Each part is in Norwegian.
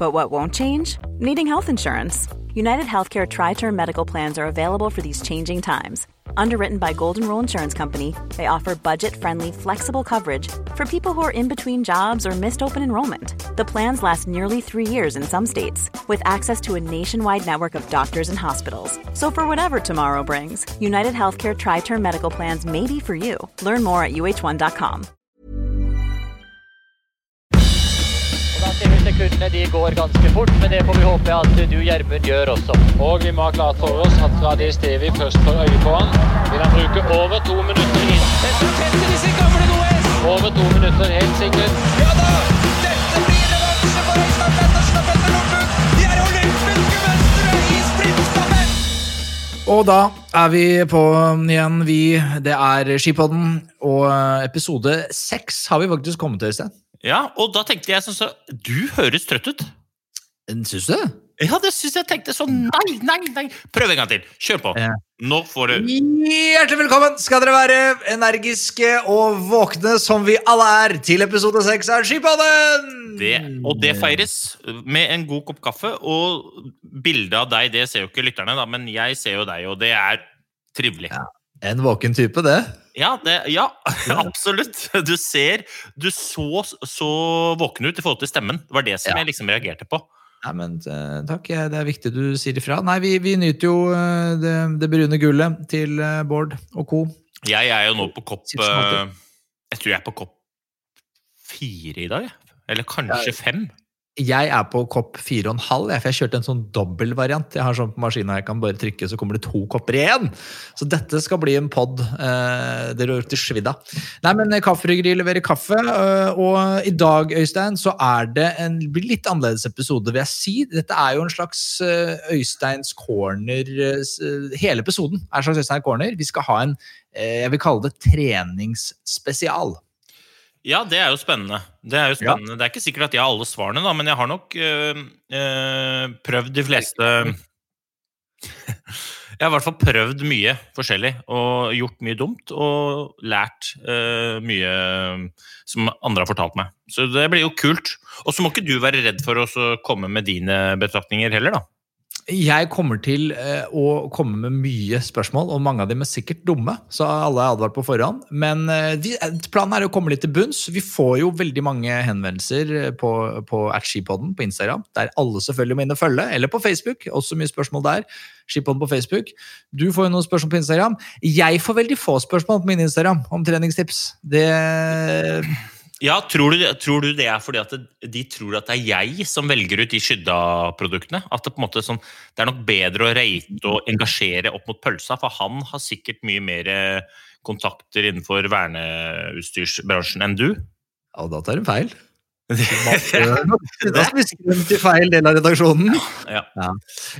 But what won't change? Needing health insurance. United Healthcare Tri Term Medical Plans are available for these changing times. Underwritten by Golden Rule Insurance Company, they offer budget friendly, flexible coverage for people who are in between jobs or missed open enrollment. The plans last nearly three years in some states, with access to a nationwide network of doctors and hospitals. So, for whatever tomorrow brings, United Healthcare Tri Term Medical Plans may be for you. Learn more at uh1.com. sekundene de går ganske fort, men det får vi håpe at du, Gjermund, gjør også. Og vi må ha klart for oss at fra det stedet vi først får øye på han, vil han bruke over to minutter inn. Dette tetter disse gamle Noes! Over to minutter, helt sikkert. Ja da! Dette blir revansje for Øystein Pettersen og Petter Northug! De er olympiske mestere i sprintstafett! Og da er vi på igjen, vi. Det er Skipodden, og episode seks har vi faktisk kommet til, Øystein. Ja, og da tenkte jeg sånn så Du høres trøtt ut. Syns du det? Ja, det syns jeg tenkte sånn Nei, nei, nei. Prøv en gang til. Kjør på. Ja. Nå får du Hjertelig velkommen skal dere være, energiske og våkne som vi alle er, til episode seks av Skipodden! det. Og det feires med en god kopp kaffe. Og bildet av deg, det ser jo ikke lytterne, da, men jeg ser jo deg, og det er trivelig. Ja. En våken type, det. Ja, det, ja absolutt. Du ser Du så så våken ut i forhold til stemmen. Det var det som Ja. jeg liksom reagerte på. Nei, men eh, takk. Det er viktig du sier ifra. Nei, vi, vi nyter jo eh, det, det brune gullet til eh, Bård og co. Jeg er jo nå på kopp Jeg tror jeg er på kopp fire i dag. Eller kanskje fem. Jeg er på kopp fire og en halv, jeg, for jeg kjørte en sånn dobbeltvariant. Jeg har sånn på maskinen jeg kan bare trykke, så kommer det to kopper igjen. Så dette skal bli en pod eh, har gjort til svidd av. Nei, men Kaffebryggeri leverer kaffe, eh, og i dag, Øystein, så er det en litt annerledes episode, vil jeg si. Dette er jo en slags eh, Øysteins corner eh, Hele episoden er en slags Øystein corner. Vi skal ha en, jeg vil kalle det treningsspesial. Ja, det er jo spennende. Det er jo spennende. Det er ikke sikkert at jeg har alle svarene, da, men jeg har nok øh, øh, prøvd de fleste Jeg har i hvert fall prøvd mye forskjellig og gjort mye dumt og lært øh, mye som andre har fortalt meg. Så det blir jo kult. Og så må ikke du være redd for å komme med dine betraktninger heller, da. Jeg kommer til eh, å komme med mye spørsmål, og mange av dem er sikkert dumme. Så alle er advart på forhånd. Men eh, eh, planen er å komme litt til bunns. Vi får jo veldig mange henvendelser på, på atskipodden på Instagram, der alle selvfølgelig må inn og følge. Eller på Facebook. Også mye spørsmål der. Skipodden på Facebook. Du får jo noen spørsmål på Instagram. Jeg får veldig få spørsmål på min Instagram om treningstips. Det Ja, tror du, tror du det er fordi at de tror at det er jeg som velger ut de Skydda-produktene? At det på en måte sånn, det er nok bedre å rate og engasjere opp mot pølsa, for han har sikkert mye mer eh, kontakter innenfor verneutstyrsbransjen enn du? Ja, da tar du feil. Da vi skrive til feil del av redaksjonen. Ja. Ja,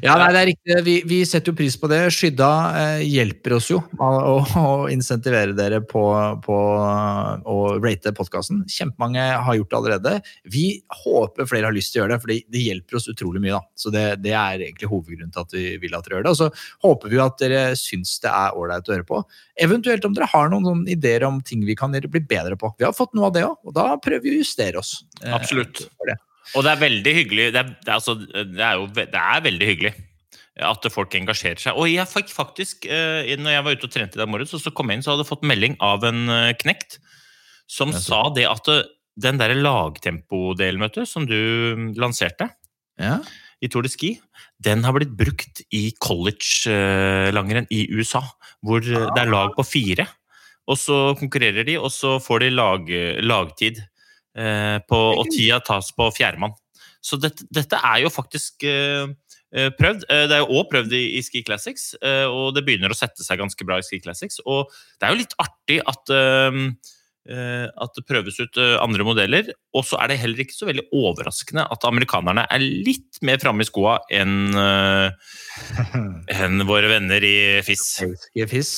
ja nei, det er riktig. Vi, vi setter jo pris på det. Skydda eh, hjelper oss jo å, å insentivere dere på, på å rate podkasten. Kjempemange har gjort det allerede. Vi håper flere har lyst til å gjøre det, for det hjelper oss utrolig mye. da. Så det, det er egentlig hovedgrunnen til at vi vil at dere gjør det. Og så håper vi at dere syns det er ålreit å høre på. Eventuelt om dere har noen, noen ideer om ting vi kan bli bedre på. Vi har fått noe av det òg, og da prøver vi å justere oss. Eh, Absolutt. det. Og det er veldig hyggelig. Det er, det er, altså, det er jo det er veldig hyggelig at folk engasjerer seg. Og jeg fikk faktisk, eh, når jeg var ute og trente i dag morges, så, så kom jeg inn, så hadde jeg fått melding av en eh, knekt som sa det at den der lagtempodelen, vet du, som du mm, lanserte Ja. i Tour de Ski, den har blitt brukt i college-langrenn i USA, hvor det er lag på fire. Og så konkurrerer de, og så får de lag, lagtid. Eh, på, og tida tas på fjerdemann. Så dette, dette er jo faktisk eh, eh, prøvd. Det er jo òg prøvd i, i Ski Classics, og det begynner å sette seg ganske bra i Ski Classics. Og det er jo litt artig at at det prøves ut eh, andre modeller. Og så er det heller ikke så veldig overraskende at amerikanerne er litt mer framme i skoa enn eh, enn våre venner i FIS. FIS.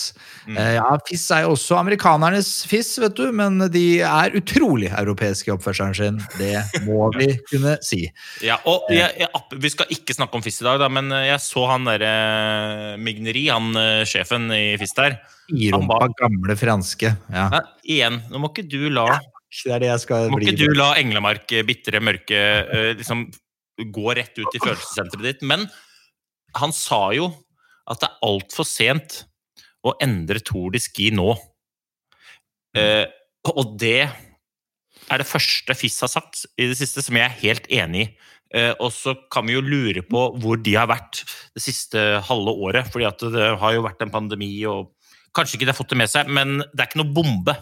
Mm. Eh, ja, FIS er jo også amerikanernes FIS, vet du, men de er utrolig europeiske i oppførselen sin. Det må vi kunne si. Ja, og jeg, jeg, Vi skal ikke snakke om FIS i dag, da, men eh, jeg så han derre Migneri, han eh, sjefen i FIS der. Irumpa, gamle franske. Ja. Nei, igjen, nå må ikke du la Det er det skal Må bli. ikke du la Englemark, eh, bitre, mørke, eh, liksom gå rett ut i følelsessenteret ditt. Men han sa jo at det er altfor sent å endre Tour de Ski nå. Uh, og det er det første FIS har sagt i det siste, som jeg er helt enig i. Uh, og så kan vi jo lure på hvor de har vært det siste halve året. fordi det har jo vært en pandemi, og kanskje ikke de har fått det med seg, men det er ikke noe bombe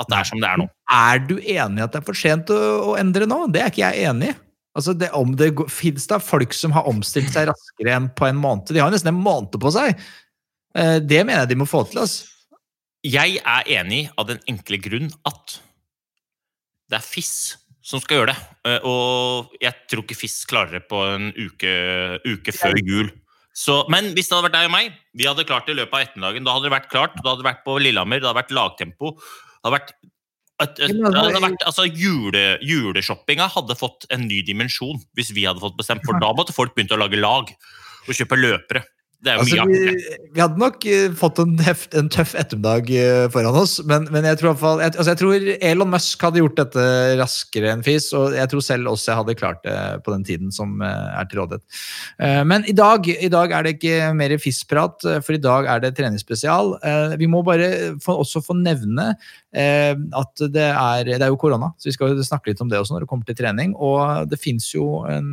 at det er som det er nå. Er du enig i at det er for sent å, å endre nå? Det er ikke jeg enig i. Altså det, om det finnes Fins det folk som har omstilt seg raskere enn på en måned? De har nesten en måned på seg! Eh, Det mener jeg de må få til. Altså. Jeg er enig av den enkle grunn at det er FIS som skal gjøre det. Eh, Og jeg tror ikke FIS klarer det på en uke, uke før jul. Så, men hvis det hadde vært deg og meg, vi hadde klart det i løpet av ettermiddagen. Da hadde det vært klart. Da hadde det vært på Lillehammer, det hadde vært lagtempo. Det hadde vært et, et, det hadde vært, altså jule, Juleshoppinga hadde fått en ny dimensjon hvis vi hadde fått bestemt, for da måtte folk begynt å lage lag og kjøpe løpere. Det er jo Altså, mye vi, vi hadde nok eh, fått en, heft, en tøff ettermiddag eh, foran oss, men, men jeg, tror fall, jeg, altså jeg tror Elon Musk hadde gjort dette raskere enn FIS, og jeg tror selv også jeg hadde klart det på den tiden som eh, er til rådighet. Men i dag, i dag er det ikke mer FIS-prat, for i dag er det treningsspesial. Vi må bare få, også få nevne at det er, det er jo korona, så vi skal snakke litt om det også når det kommer til trening. Og det fins jo en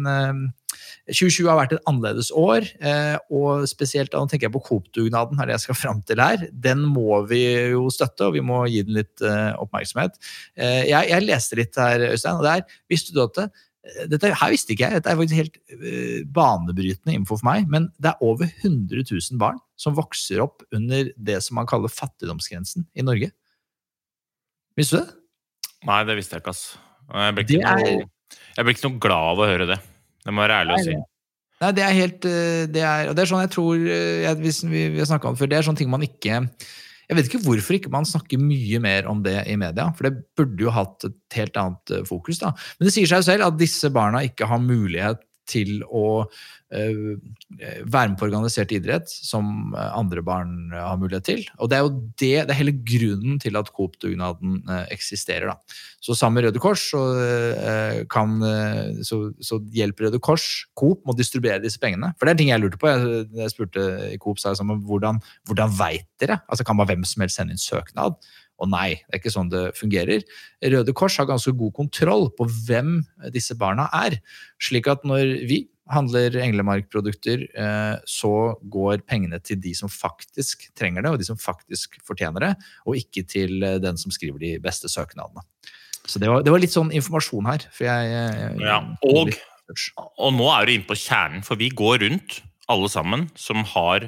2020 har vært et annerledes år, eh, og spesielt da nå tenker jeg på Coop-dugnaden, er det jeg skal fram til her. Den må vi jo støtte, og vi må gi den litt eh, oppmerksomhet. Eh, jeg, jeg leste litt her, Øystein, og det er Visste du at det, dette her visste ikke jeg, dette er faktisk helt banebrytende info for meg, men det er over 100 000 barn som vokser opp under det som man kaller fattigdomsgrensen i Norge. Visste du det? Nei, det visste jeg ikke, ass. Jeg ble ikke, er- noe, jeg ble ikke noe glad av å høre det. Det må være ærlig å si. Nei, det er helt eh, det er, Og det er sånn jeg tror eh, jeg, hvis vi, vi har snakket om det før, det er sånne ting man ikke Jeg vet ikke hvorfor ikke man snakker mye mer om det i media, for det burde jo hatt et helt annet eh, fokus. da. Men det sier seg jo selv at disse barna ikke har mulighet til å være med på organisert idrett som eh, andre barn eh, har mulighet til. Og det er jo det, det er hele grunnen til at Coop-dugnaden eh, eksisterer. da. Så sammen med Røde Kors så, eh, kan, eh, så, så hjelper Røde Kors Coop med å distribuere disse pengene. For det er ting jeg lurte på. Jeg, jeg spurte Coop sa jeg sånn, hvordan, hvordan veit dere? Altså Kan bare hvem som helst sende inn søknad? Og nei, det er ikke sånn det fungerer. Røde Kors har ganske god kontroll på hvem disse barna er. Slik at når vi handler Englemark-produkter, eh, så går pengene til de som faktisk trenger det, og de som faktisk fortjener det, og ikke til eh, den som skriver de beste søknadene. Så det var, det var litt sånn informasjon her. Jeg, jeg, Ja, og, og nå er du inne på kjernen, for vi går rundt, alle sammen, som har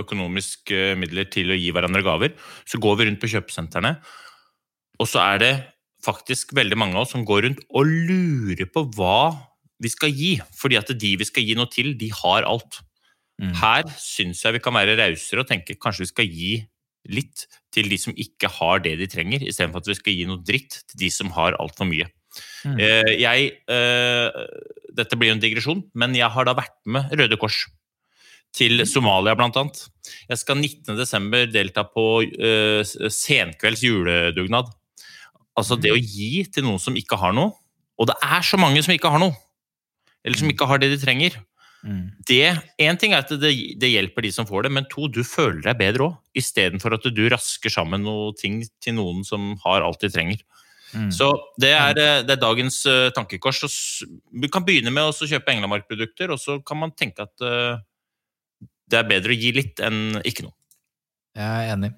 økonomiske midler til å gi hverandre gaver. Så går vi rundt på kjøpesentrene, og så er det faktisk veldig mange av oss som går rundt og lurer på hva vi skal gi. Fordi at de vi skal gi noe til, de har alt. Mm. Her syns jeg vi kan være rausere og tenke kanskje vi skal gi litt til de som ikke har det de trenger, istedenfor at vi skal gi noe dritt til de som har altfor mye. Mm. Eh, jeg, eh, dette blir jo en digresjon, men jeg har da vært med Røde Kors til Somalia, blant annet. Jeg skal 19.12. delta på eh, senkvelds juledugnad. Altså det å gi til noen som ikke har noe, og det er så mange som ikke har noe, eller som ikke har det de trenger. Mm. Det, en ting er at det, det hjelper de som får det, men to, du føler deg bedre òg. Istedenfor at du rasker sammen noe ting til noen som har alt de trenger. Mm. Så det er, eh, det er dagens uh, tankekors. Så Vi kan begynne med å kjøpe Englemark-produkter, og så kan man tenke at uh, det er bedre å gi litt enn ikke noe. Jeg er enig.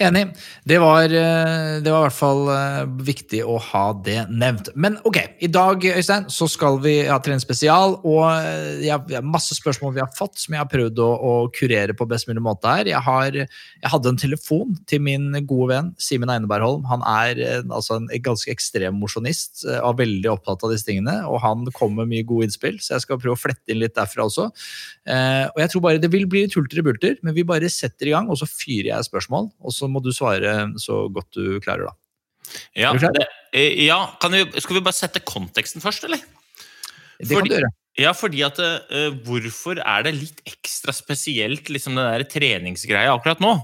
Enig. Det var, eh, det var i hvert fall eh, viktig å ha det nevnt. Men ok, i dag Øystein, så skal vi ha treningsspesial, og eh, jeg har masse spørsmål vi har fått som jeg har prøvd å, å kurere på best mulig måte her. Jeg, har, jeg hadde en telefon til min gode venn Simen Einebergholm. Han er altså en ganske ekstrem mosjonist og veldig opptatt av disse tingene, og han kom med mye gode innspill, så jeg skal prøve å flette inn litt derfra også. Og jeg tror bare det vil bli litt hulter i bulter, men vi bare setter i gang, og så fyrer stiller jeg spørsmål, og så må du svare så godt du klarer, da. Ja, det, eh, ja vi, skal vi bare sette konteksten først, eller? Det fordi, kan du gjøre. Ja, fordi at uh, Hvorfor er det litt ekstra spesielt, liksom den der treningsgreia akkurat nå?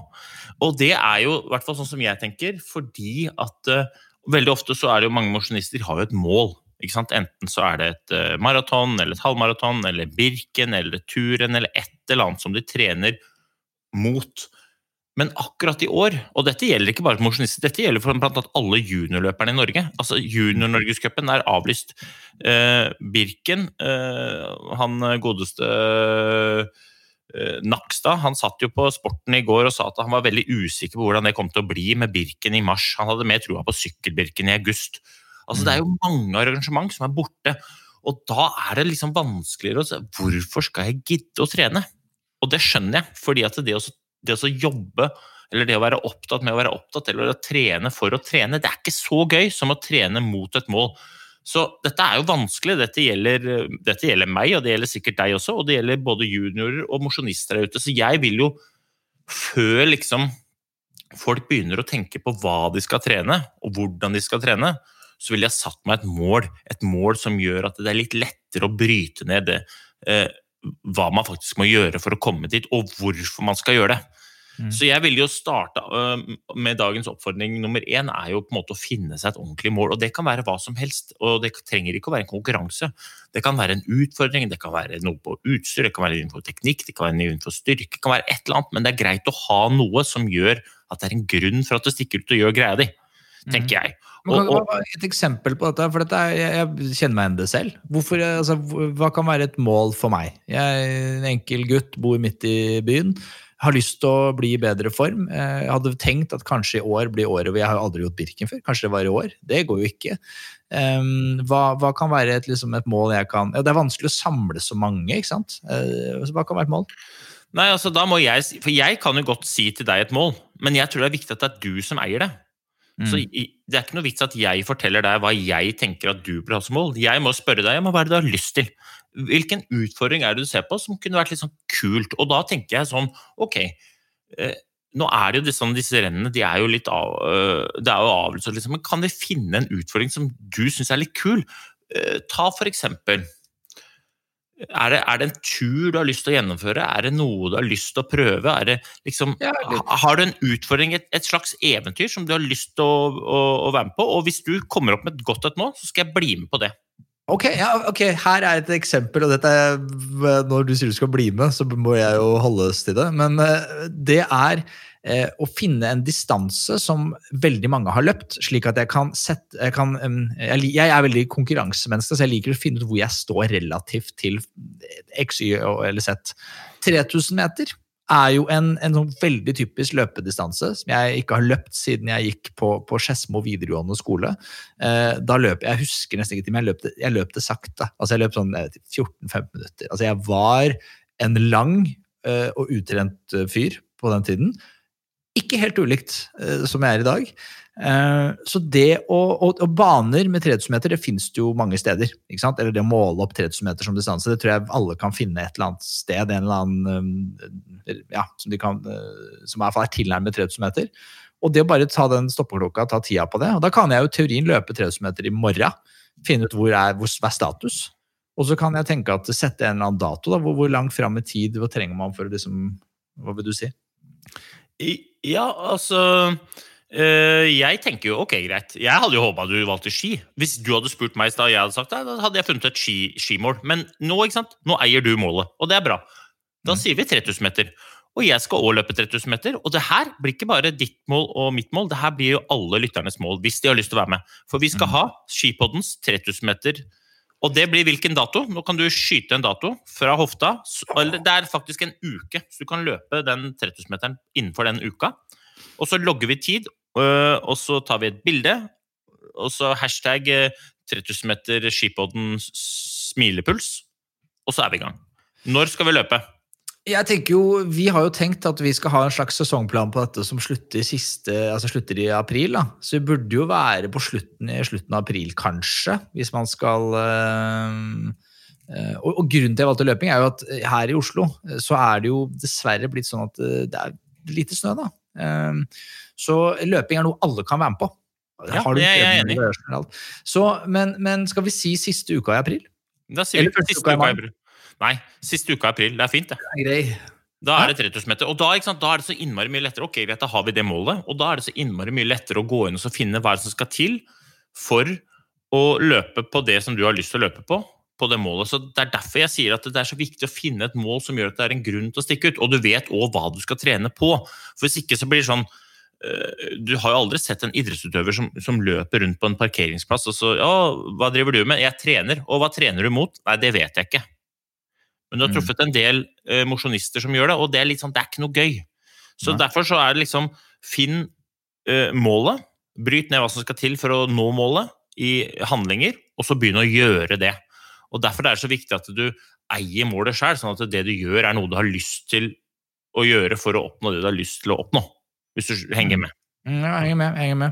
Og det er jo, i hvert fall sånn som jeg tenker, fordi at uh, veldig ofte så er det jo mange mosjonister har jo et mål. ikke sant? Enten så er det et uh, maraton, eller et halvmaraton, eller Birken, eller turen, eller et eller annet som de trener mot. Men akkurat i år, og dette gjelder ikke bare mosjonister, dette gjelder for blant annet alle juniorløperne i Norge. Altså Junior-Norgescupen er avlyst. Eh, Birken, eh, han godeste eh, Nakstad, han satt jo på Sporten i går og sa at han var veldig usikker på hvordan det kom til å bli med Birken i mars. Han hadde mer troa på sykkelbirken i august. Altså Det er jo mange arrangement som er borte. Og da er det liksom vanskeligere å se hvorfor skal jeg gidde å trene? Og det skjønner jeg, fordi at det å det å jobbe eller det å være opptatt med å være opptatt, eller å trene for å trene, det er ikke så gøy som å trene mot et mål. Så dette er jo vanskelig. Dette gjelder, dette gjelder meg, og det gjelder sikkert deg også. Og det gjelder både juniorer og mosjonister der ute. Så jeg vil jo, før liksom folk begynner å tenke på hva de skal trene, og hvordan de skal trene, så ville jeg satt meg et mål. Et mål som gjør at det er litt lettere å bryte ned det. Eh, hva man faktisk må gjøre for å komme dit, og hvorfor man skal gjøre det. Mm. Så jeg ville jo starte med dagens oppfordring nummer én er jo på en måte å finne seg et ordentlig mål. og Det kan være hva som helst, og det trenger ikke å være en konkurranse. Det kan være en utfordring, det kan være noe på utstyr, det kan være innenfor teknikk, det kan være innenfor styrke, det kan være et eller annet, men det er greit å ha noe som gjør at det er en grunn for at du stikker ut og gjør greia di, tenker jeg. Og, og, et eksempel på dette, for dette er, jeg kjenner meg igjen det selv. Hvorfor, altså, hva kan være et mål for meg? Jeg er en enkel gutt, bor midt i byen. Har lyst til å bli i bedre form. Jeg hadde tenkt at kanskje i år blir året hvor jeg har aldri gjort Birken før. Kanskje det var i år. Det går jo ikke. Um, hva, hva, kan være et, liksom, et, mål jeg kan ja, Det er vanskelig å samle så mange, ikke sant? Uh, hva kan være et mål? Nei, altså da må jeg, For jeg kan jo godt si til deg et mål, men jeg tror det er viktig at det er du som eier det. Mm. Så Det er ikke noe vits at jeg forteller deg hva jeg tenker at du bør ha som mål. Jeg må spørre deg hva er det du har lyst til. Hvilken utfordring er det du ser på som kunne vært litt sånn kult? Og da tenker jeg sånn Ok, eh, nå er det jo disse, disse rennene de er jo litt av, øh, det er jo avgjørelser, liksom, men kan vi finne en utfordring som du syns er litt kul? Eh, ta for eksempel er det, er det, en tur du har lyst til å gjennomføre? Er det noe du har lyst til å prøve? Liksom, ja, har du en utfordring, et, et, slags eventyr som du har lyst til å, å, å, være med på? Og hvis du kommer opp med et godt et nå, så skal jeg bli med på det. Ok, ja, ok, Her er et eksempel, og dette er, når du sier du skal bli med, så må jeg jo holdes til det. Men uh, det er eh, å finne en distanse som veldig mange har løpt, slik at jeg kan sette jeg, kan, jeg, er veldig konkurransemenneske, så jeg liker å finne ut hvor jeg står relativt til X, Y eller Z. 3000 meter er jo en, en sånn veldig typisk løpedistanse som jeg ikke har løpt siden jeg gikk på, på Skedsmo videregående skole. Eh, da løp jeg husker nesten ikke men jeg løp, det, jeg løp det sakte. Altså jeg løp sånn 14-15 minutter. Altså jeg var en lang eh, og utrent eh, fyr på den tiden. Ikke helt ulikt uh, som jeg er i dag. Uh, så det å, og, og, baner med 3000 meter det det jo mange steder. ikke sant? Eller det å måle opp 3000 meter som distanse, det tror jeg alle kan finne et eller annet sted. en eller annen, um, ja, Som, de kan, uh, som i hvert fall er tilnærmet 3000 meter. Og det å bare ta den stoppeklokka, ta tida på det. og Da kan jeg jo teorien løpe 3000 meter i morgen. Finne ut hvor er, hvor er status. Og så kan jeg tenke at sette en eller annen dato. da, Hvor, hvor langt fram i tid hva trenger man for å liksom Hva vil du si? Ja, altså øh, Jeg tenker jo ok, greit. Jeg hadde jo håpa du valgte ski. Hvis du hadde spurt meg i stad, jeg hadde sagt det, da hadde jeg funnet et ski, skimål. Men nå, ikke sant? nå eier du målet, og det er bra. Da mm. sier vi 3000 meter. Og jeg skal òg løpe 3000 meter. Og det her blir ikke bare ditt mål og mitt mål, det her blir jo alle lytternes mål, hvis de har lyst til å være med. For vi skal mm. ha Skipoddens 3000 meter Og det blir hvilken dato? Nå kan du skyte en dato fra hofta. Det er faktisk en uke, så du kan løpe den 3000-meteren innenfor den uka. Og så logger vi tid, øh, og så tar vi et bilde, og så hashtag øh, 3000 meter skipodden smilepuls, og så er vi i gang. Når skal vi løpe? Jeg tenker jo, Vi har jo tenkt at vi skal ha en slags sesongplan på dette som slutter, siste, altså slutter i april. da. Så vi burde jo være på slutten i slutten av april, kanskje, hvis man skal øh, øh, og, og grunnen til jeg valgte løping, er jo at her i Oslo så er det jo dessverre blitt sånn at det er lite snø, da. Um, så løping er noe alle kan være med på. Ja, det er jeg enig. i. men, men skal vi si siste uka i april? Da sier vi første siste uka i april. Nei, siste uka i april. Det er fint, det. Det er. Da er det 3000 meter. Og da, da er det så innmari mye lettere. Ok, greit, da har vi det målet. Og da er det så innmari mye lettere å gå inn og så finne hva som skal til for å løpe på det som du har lyst til å løpe på. på det målet. Så Det er derfor jeg sier at det er så viktig å finne et mål som gjør at det er en grunn til å stikke ut. Og du vet òg hva du skal trene på. For Hvis ikke så blir det sånn øh, Du har jo aldri sett en idrettsutøver som, som løper rundt på en parkeringsplass og så Ja, hva driver du med? Jeg trener. Og hva trener du mot? Nei, det vet jeg ikke. Men du har Mm. truffet en del eh, mosjonister som gjør det, og det er litt sånn, det er ikke noe gøy. Så Nei. derfor så er det liksom Finn eh, målet, bryt ned hva som skal til for å nå målet i handlinger, og så begynn å gjøre det. Og Derfor er det så viktig at du eier målet sjøl, sånn at det du gjør, er noe du har lyst til å gjøre for å oppnå det du har lyst til å oppnå. Hvis du henger med. Mm, Ja, jeg henger med. Jeg henger med.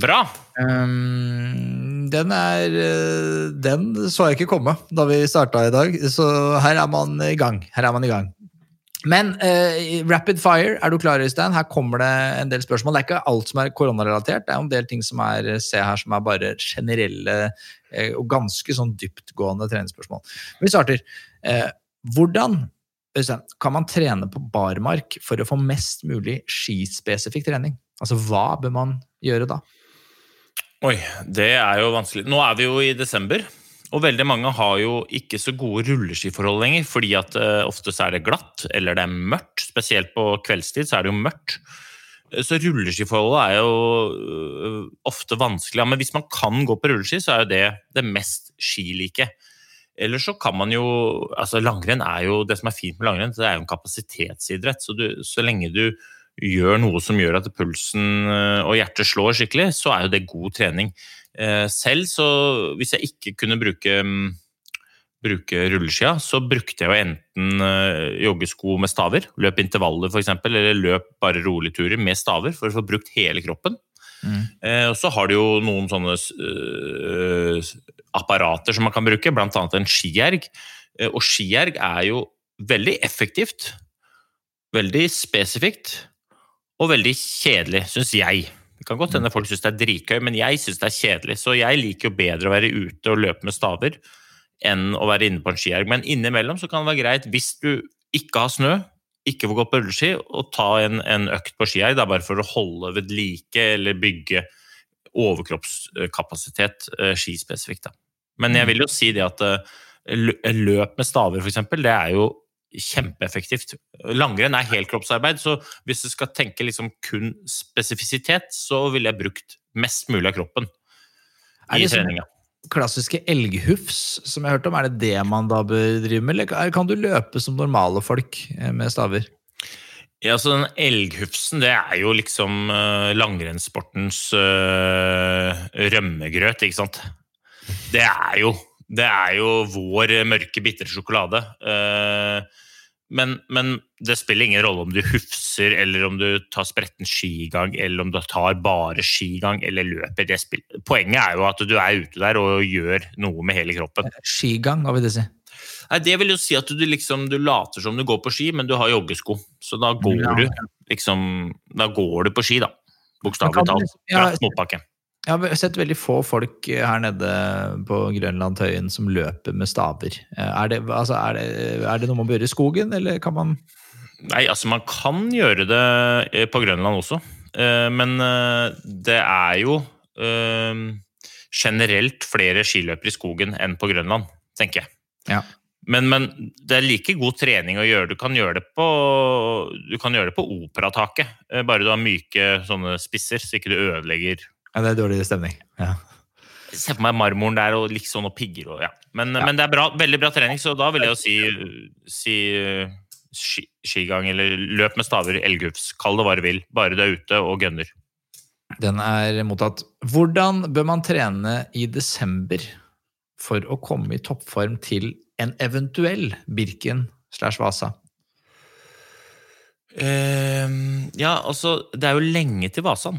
Bra! Um, den er eh, Den så jeg ikke komme da vi starta i dag, så her er man i gang. Her er man i gang. Men uh, rapid fire, er du klar, Øystein? Her kommer det en del spørsmål. Det er ikke alt som er koronarelatert, det er en del ting som er se her som er bare generelle uh, og ganske sånn dyptgående treningsspørsmål. Vi starter. Uh, hvordan Øystein, kan man trene på barmark for å få mest mulig skispesifikk trening? Altså, hva bør man gjøre da? Oi, det er jo vanskelig. Nå er vi jo i desember, og veldig mange har jo ikke så gode rulleskiforhold lenger, fordi at uh, ofte så er det glatt, eller det er mørkt. Spesielt på kveldstid så er det jo mørkt. Eh, Så rulleskiforholdet er jo uh, ofte vanskelig. Ja, men hvis man kan gå på rulleski, så er jo det det mest skilike. Eller så kan man jo altså Langrenn er jo Det som er fint med langrenn, det er jo en kapasitetsidrett. Så, du, så lenge du gjør noe som gjør at pulsen øh, og hjertet slår skikkelig, så er jo det god trening. Eh, Selv så, hvis jeg ikke kunne bruke, mm, bruke rulleskia, så brukte jeg jo enten eh, joggesko med staver, løp intervaller f.eks., eller løp bare rolige turer med staver for å få brukt hele kroppen. Mm. Eh, Og så har du jo noen sånne eh, apparater som man kan bruke, annet en skierg. Eh, Og skierg er jo veldig effektivt, veldig spesifikt og veldig kjedelig, syns jeg. Det kan godt hende folk syns det er dritgøy, men jeg syns det er kjedelig. Så jeg liker jo bedre å være ute og løpe med staver enn å være inne på en skierg. Men innimellom så kan det være greit, hvis du ikke har snø, ikke får gå på rulleski, å ta en, en økt på skierg. Det er bare for å holde ved like eller bygge overkroppskapasitet eh, skispesifikt. Men jeg vil jo si det at eh, løp med staver, f.eks., det er jo kjempeeffektivt. Langrenn er helkroppsarbeid, så hvis du skal tenke liksom kun spesifisitet, så ville jeg brukt mest mulig av kroppen i det sånn- treninga. klassiske elghufs som jeg har hørt om, er det det man da bør drive med, eller kan du løpe som normale folk eh, med staver? Ja, så den elghufsen, det er jo liksom uh, langrennssportens uh, rømmegrøt, ikke sant? Det er jo det er jo vår mørke, bitre sjokolade. Eh, men, men det spiller ingen rolle om du hufser, eller om du tar spretten skigang, eller om du tar bare skigang eller løper. Det. Poenget er jo at du er ute der og gjør noe med hele kroppen. Skigang, hva vil det si? Nei, Det vil jo si at du liksom du later som du går på ski, men du har joggesko. Så da går Ja. du liksom Da går du på ski, da. Bokstavelig talt. liksom- ja, motbakke. Jeg har sett veldig få folk her nede på Grønlandshøyen som løper med staver. Eh, Er det, altså, er det, er det noe man bør gjøre i skogen, eller kan man Nei, altså man kan gjøre det eh, på Grønland også, Eh, men eh, det er jo eh, generelt flere skiløpere i skogen enn på Grønland, tenker jeg. Ja. Men, men det er like god trening å gjøre. Du kan gjøre det på, du kan gjøre det på operataket, eh, bare du har myke sånne spisser, så ikke du ødelegger Ja, det er dårlig stemning. Ja. Se på meg marmoren der og liksom og pigger og ja. Men, men det er bra, veldig bra trening, så da vil jeg jo si, si uh, ski, skigang eller løp med staver, elgufs. Kall det hva du vil. Bare du er ute og gønner. Den er mottatt. Hvordan bør man trene i desember for å komme i toppform til en eventuell Birken slash Vasa? Ehm, ja, altså, det er jo lenge til Vasaen.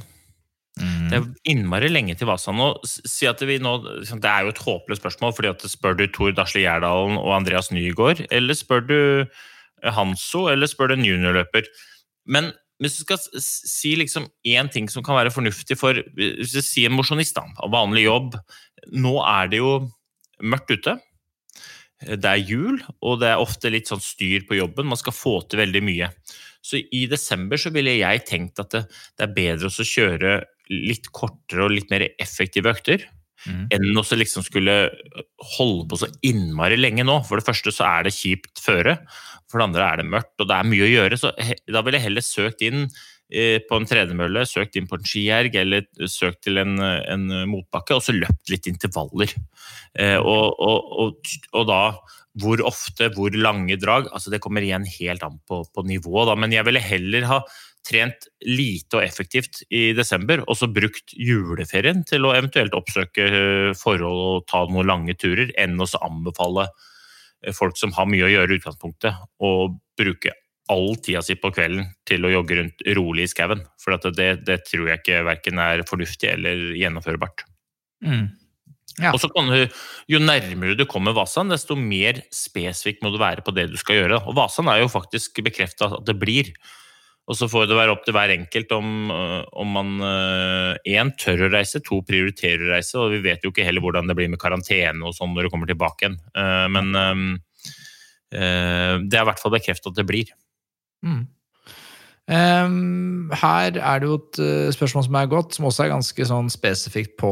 Det er innmari lenge til Vasa nå. Si at vi nå. Det er jo et håpløst spørsmål, fordi at spør du Tor Dasle Gjerdalen og Andreas Nygaard, eller spør du Hanso, eller spør du en juniorløper? Men hvis du skal si liksom ting som kan være fornuftig for Hvis du sier en mosjonist, da, vanlig jobb Nå er det jo mørkt ute. Det er jul, og det er ofte litt sånn styr på jobben. Man skal få til veldig mye. Så i desember så ville jeg tenkt at det, det er bedre å kjøre litt kortere og litt mer effektive økter. Mm. Enn å liksom skulle holde på så innmari lenge nå. For det første så er det kjipt føre. For det andre er det mørkt, og det er mye å gjøre. Så da ville jeg heller søkt inn eh, på en tredemølle, søkt inn på en skierg eller søkt til en, en motbakke, og så løpt litt intervaller. Eh, og, og, og, og da hvor ofte, hvor lange drag, altså det kommer igjen helt an på, på nivået. Da. Men jeg ville heller ha trent lite og effektivt i desember, og så brukt juleferien til å eventuelt oppsøke eh, forhold og ta noen lange turer, enn å anbefale eh, folk som har mye å gjøre i utgangspunktet, å bruke all tida si på kvelden til å jogge rundt rolig i skauen. For at det, det tror jeg ikke verken er fornuftig eller gjennomførbart. Mm. Ja. Og så kan du, Jo nærmere du kommer Vasan, desto mer spesifikk må du være på det du skal gjøre. Og Vasan er jo faktisk bekrefta at det blir. Og så får det være opp til hver enkelt om, øh, om man én tør å reise, to prioriterer å reise. Og vi vet jo ikke heller hvordan det blir med karantene og sånn når du kommer tilbake igjen. Eh, Men det er i hvert fall bekreftet at det blir. Mm. Ehm, her er det jo et spørsmål som er godt, som også er ganske sånn spesifikt på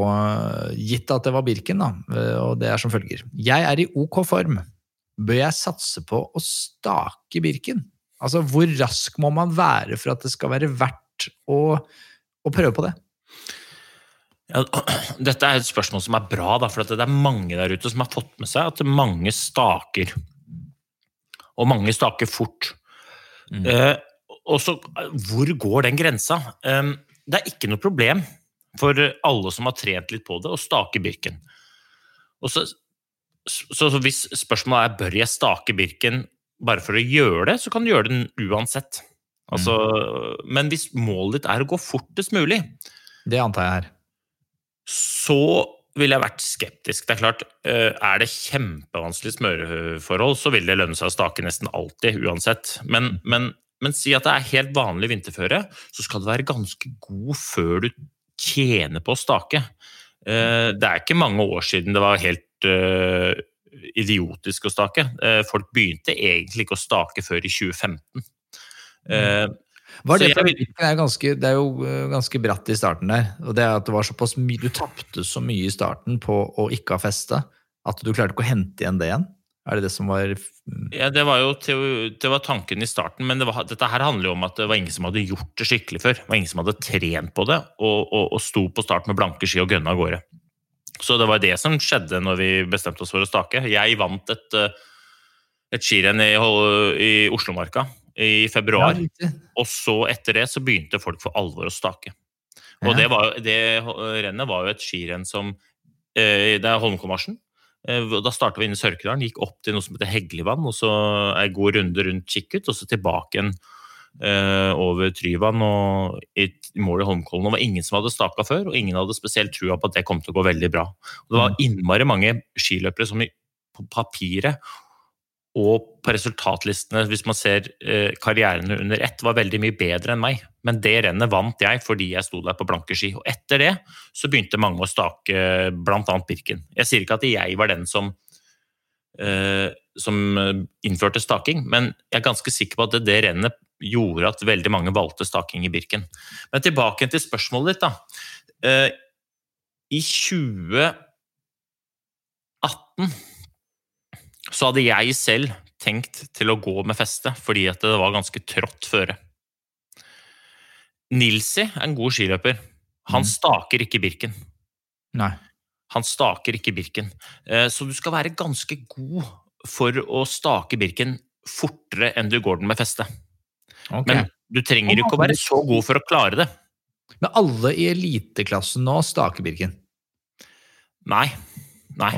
Gitt at det var Birken, da, og det er som følger. Jeg er i ok form. Bør jeg satse på å stake Birken? Altså, hvor rask må man være for at det skal være verdt å, å prøve på det? Ja, dette er et spørsmål som er bra, da, for at det er mange der ute som har fått med seg at mange staker. Og mange staker fort. Mm. Eh, og så, hvor går den grensa? Eh, det er ikke noe problem for alle som har trent litt på det, å stake Birken. Og så, så, så hvis spørsmålet er bør jeg stake Birken bare for å gjøre det, så kan du gjøre den uansett. Altså, Men hvis målet ditt er å gå fortest mulig, Det antar jeg her. så ville jeg vært skeptisk. Det Er klart, eh, er det kjempevanskelig smøreforhold, så vil det lønne seg å stake nesten alltid, uansett. Men, men, men si at det er helt vanlig vinterføre, så skal du være ganske god før du tjener på å stake. Eh, Det er ikke mange år siden det var helt eh, idiotisk å stake. Eh, Folk begynte egentlig ikke å stake før i 2015. Mm. Var det, jeg er, ganske, det er jo eh, ganske bratt i starten der. Og det at det var såpass mye Du tapte så mye i starten på å ikke ha feste at du klarte ikke å hente igjen det igjen. Er det det som var mm, Ja, Det var jo det var tanken i starten, men det var, dette her handler jo om at det var ingen som hadde gjort det skikkelig før. Det var ingen som hadde trent på det, og, og, og sto på start med blanke ski og gønna av gårde. Så det var det som skjedde når vi bestemte oss for å stake. Jeg vant et, eh, et skirenn i, i Oslomarka i februar, Ja, og så etter det så begynte folk for alvor å stake. Og det, var, det rennet var jo et skirenn som eh, Det er Holmenkollmarsjen. Eh, Da starta vi inne i Sørkedalen, gikk opp til noe som heter Heglevann, og så ei god runde rundt Kikkut, og så tilbake igjen over Tryvann og i mål i Holmkollen. Det var ingen som hadde staka før, og ingen hadde spesielt trua på at det kom til å gå veldig bra. Og det var innmari mange skiløpere som på papiret og på resultatlistene, hvis man ser eh, karrierene under ett, var veldig mye bedre enn meg. Men det rennet vant jeg fordi jeg sto der på blanke ski. Og etter det så begynte mange å stake bl.a. Birken. Jeg sier ikke at jeg var den som, eh, som eh, innførte staking, men jeg er ganske sikker på at det, det rennet gjorde at veldig mange valgte staking i Birken. Men tilbake til spørsmålet ditt, da. Eh, I 2018 så hadde jeg selv tenkt til å gå med feste, fordi at det var ganske trått føre. Nilsi er en god skiløper. Han Mm. staker ikke Birken. Nei. Han staker ikke Birken. Eh, Så du skal være ganske god for å stake Birken fortere enn du går den med feste. Okay. Men du trenger ikke å være så god for å klare det. Men alle i eliteklassen nå staker Birken. Nei. Nei.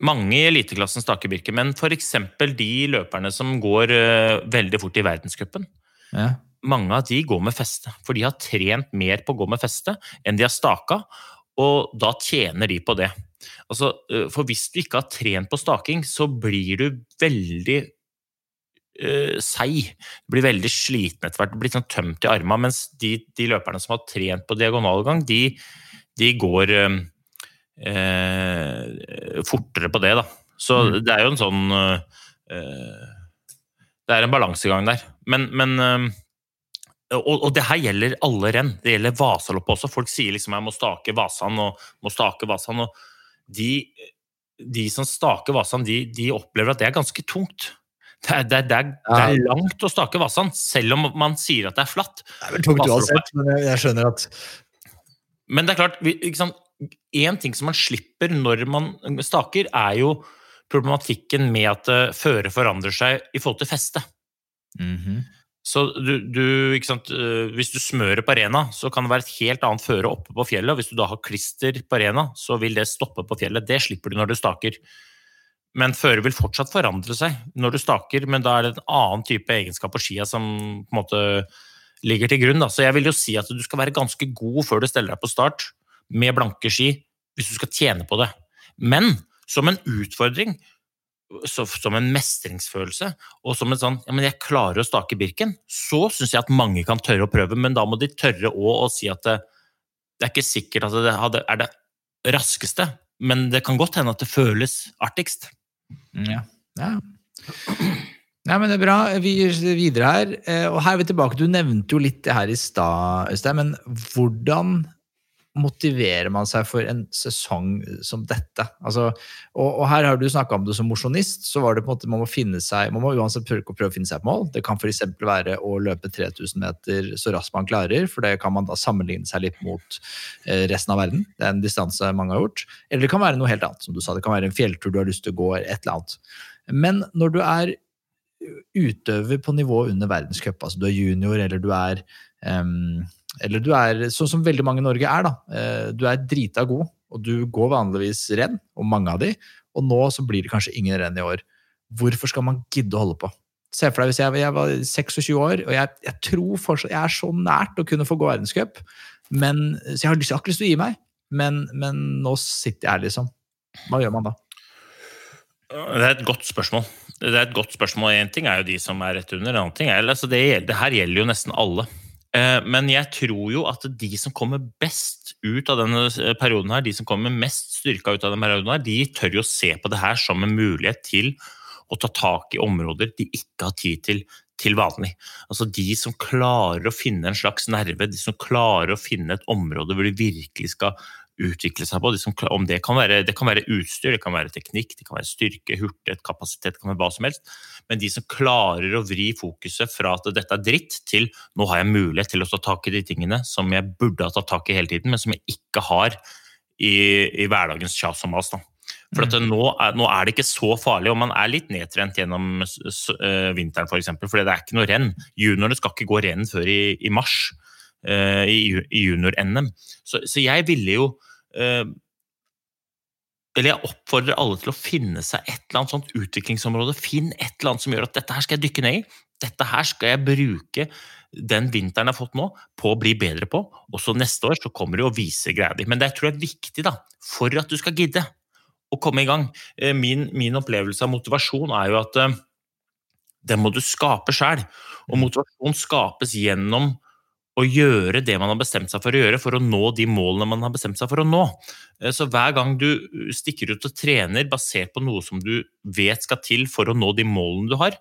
Mange i eliteklassen staker Birken, men f.eks. de løperne som går eh, veldig fort i verdenscupen, Ja. mange av de går med feste. For de har trent mer på å gå med feste enn de har staka, og da tjener de på det. Altså, eh, for hvis du ikke har trent på staking, så blir du veldig eh, seig. Du blir veldig sliten etter hvert. Du blir sånn tømt i armene, mens de, de løperne som har trent på diagonalgang, de, de går eh, eh, fortere på det, da. Så Mm. det er jo en sånn Det er en balansegang der. Men, men og, og det her gjelder alle renn. Det gjelder Vasaloppet også. Folk sier liksom jeg må stake Vasan og må stake Vasan. Og de, de som staker Vasan, de, de opplever at det er ganske tungt. Det er, det, er, det, er, det er langt å stake Vasan, selv om man sier at det er flatt. Det er vel tungt uansett, men jeg, jeg skjønner at Men det er klart, ikke sant? en ting som man slipper når man staker, er jo problematikken med at føret forandrer seg i forhold til feste. Mhm. Så du, du, øh, Hvis du smører på arena, så kan det være et helt annet føre oppe på fjellet. og Hvis du da har klister på arena, så vil det stoppe på fjellet. Det slipper du når du staker. Men føret vil fortsatt forandre seg når du staker, men da er det en annen type egenskap på skia som på en måte ligger til grunn. Da. Så jeg vil jo si at du skal være ganske god før du steller deg på start med blanke ski, hvis du skal tjene på det. Men som en utfordring, så, som en mestringsfølelse, og som en sånn ja, men jeg klarer å stake Birken, så syns jeg at mange kan tørre å prøve, men da må de tørre òg å si at det, det er ikke sikkert at det hadde, er det raskeste, men det kan godt hende at det føles artigst. Ja. ja. Nei, men det er bra. Vi gir videre her. Eh, Og her er vi tilbake. Du nevnte jo litt det her i stad, Øystein, men hvordan motiverer man seg for en sesong som dette? Altså, og, og her har du snakka om det som mosjonist, så var det på en måte man må finne seg, man må uansett prøve, prøve å finne seg et mål. Det kan f.eks. være å løpe 3000 meter så raskt man klarer, for det kan man da sammenligne seg litt mot eh, resten av verden. Det er en distanse mange har gjort. Eller det kan være noe helt annet, som du sa. Det kan være en fjelltur du har lyst til å gå, et eller annet. Men når du er utøver på nivå under verdenscup, altså du er junior eller du er em, eller du er sånn som veldig mange i Norge er, da. Eh, Du er drita god, og du går vanligvis renn, og mange av de, og nå så blir det kanskje ingen renn i år. Hvorfor skal man gidde å holde på? Se for deg hvis jeg, jeg var 26 år, og jeg, jeg tror fortsatt Jeg er så nært å kunne få gå verdenscup, så jeg har, jeg lyst til å gi meg, men, men nå sitter jeg her, liksom. Hva gjør man da? Det er et godt spørsmål. Det er et godt spørsmål. En ting er jo de som er rett under, en annen ting er altså det, det her gjelder jo nesten alle. Eh, Men jeg tror jo at de som kommer best ut av denne perioden her, de som kommer mest styrka ut av denne perioden her, de tør jo se på det her som en mulighet til å ta tak i områder de ikke har tid til til vanlig. Altså de som klarer å finne en slags nerve, de som klarer å finne et område hvor de virkelig skal utvikle seg på. Om det, kan være, det kan være utstyr, det kan være teknikk, det kan være styrke, hurtighet, kapasitet, det kan være hva som helst. Men de som klarer å vri fokuset fra at dette er dritt, til nå har jeg mulighet til å ta tak i de tingene som jeg burde ha tatt tak i hele tiden, men som jeg ikke har i, i hverdagens kjas og mas. For at nå, er, nå er det ikke så farlig, og man er litt nedtrent gjennom øh, vinteren f.eks. For, eksempel, for det er ikke noe renn. Juniorene skal ikke gå renn før i, i mars, uh, i, i junior-NM. Så, så jeg ville jo eller jeg oppfordrer alle til å finne seg et eller annet sånt utviklingsområde. Finn et eller annet som gjør at dette her skal jeg dykke ned i. Dette her skal jeg bruke den vinteren jeg har fått nå, på å bli bedre på. Og så neste år så kommer det å vise greia di. Men det tror jeg er viktig da, for at du skal gidde å komme i gang. Eh, Min, min opplevelse av motivasjon er jo at eh, den må du skape sjøl. Og motivasjon skapes gjennom å gjøre det man har bestemt seg for å gjøre, for å nå de målene man har bestemt seg for å nå. Eh, Så hver gang du stikker ut og trener basert på noe som du vet skal til for å nå de målene du har,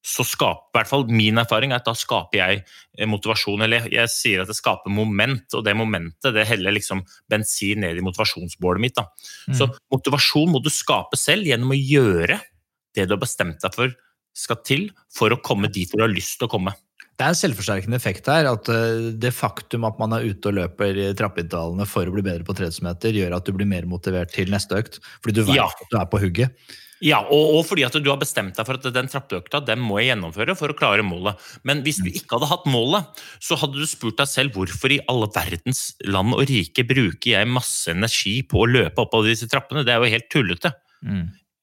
så skaper, i hvert fall min erfaring er at da skaper jeg eh, motivasjon, eller jeg, sier at det skaper moment, og det momentet det heller liksom bensin ned i motivasjonsbålet mitt. Da. Så motivasjon må du skape selv gjennom å gjøre det du har bestemt deg for skal til for å komme dit hvor du har lyst til å komme. Det er en selvforsterkende effekt her. at eh, Det faktum at man er ute og løper i trappeintervallene for å bli bedre på 30 meter, gjør at du blir mer motivert til neste økt. Fordi du vet Ja. at du er på hugget. Ja, og, og fordi at du har bestemt deg for at den trappeøkta den må jeg gjennomføre for å klare målet. Men hvis du ikke hadde hatt målet, så hadde du spurt deg selv hvorfor i alle verdens land og rike bruker jeg masse energi på å løpe oppover disse trappene. Det er jo helt tullete.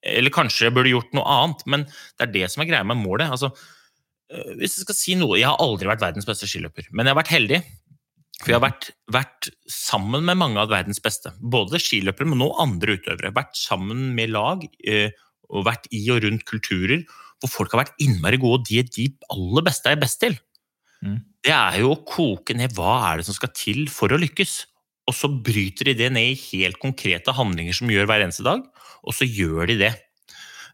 Eller kanskje jeg burde gjort noe annet, men det er det som er greia med målet. Altså, hvis jeg skal si noe, Jeg har aldri vært verdens beste skiløper, men jeg har vært heldig. For jeg har vært, vært sammen med mange av verdens beste. Både skiløpere, men også andre utøvere. Vært sammen med lag eh, og vært i og rundt kulturer hvor folk har vært innmari gode, og de, er de aller beste er best til. Mm. Det er jo å koke ned hva er det som skal til for å lykkes. Og så bryter de det ned i helt konkrete handlinger som gjør hver eneste dag, og så gjør de det.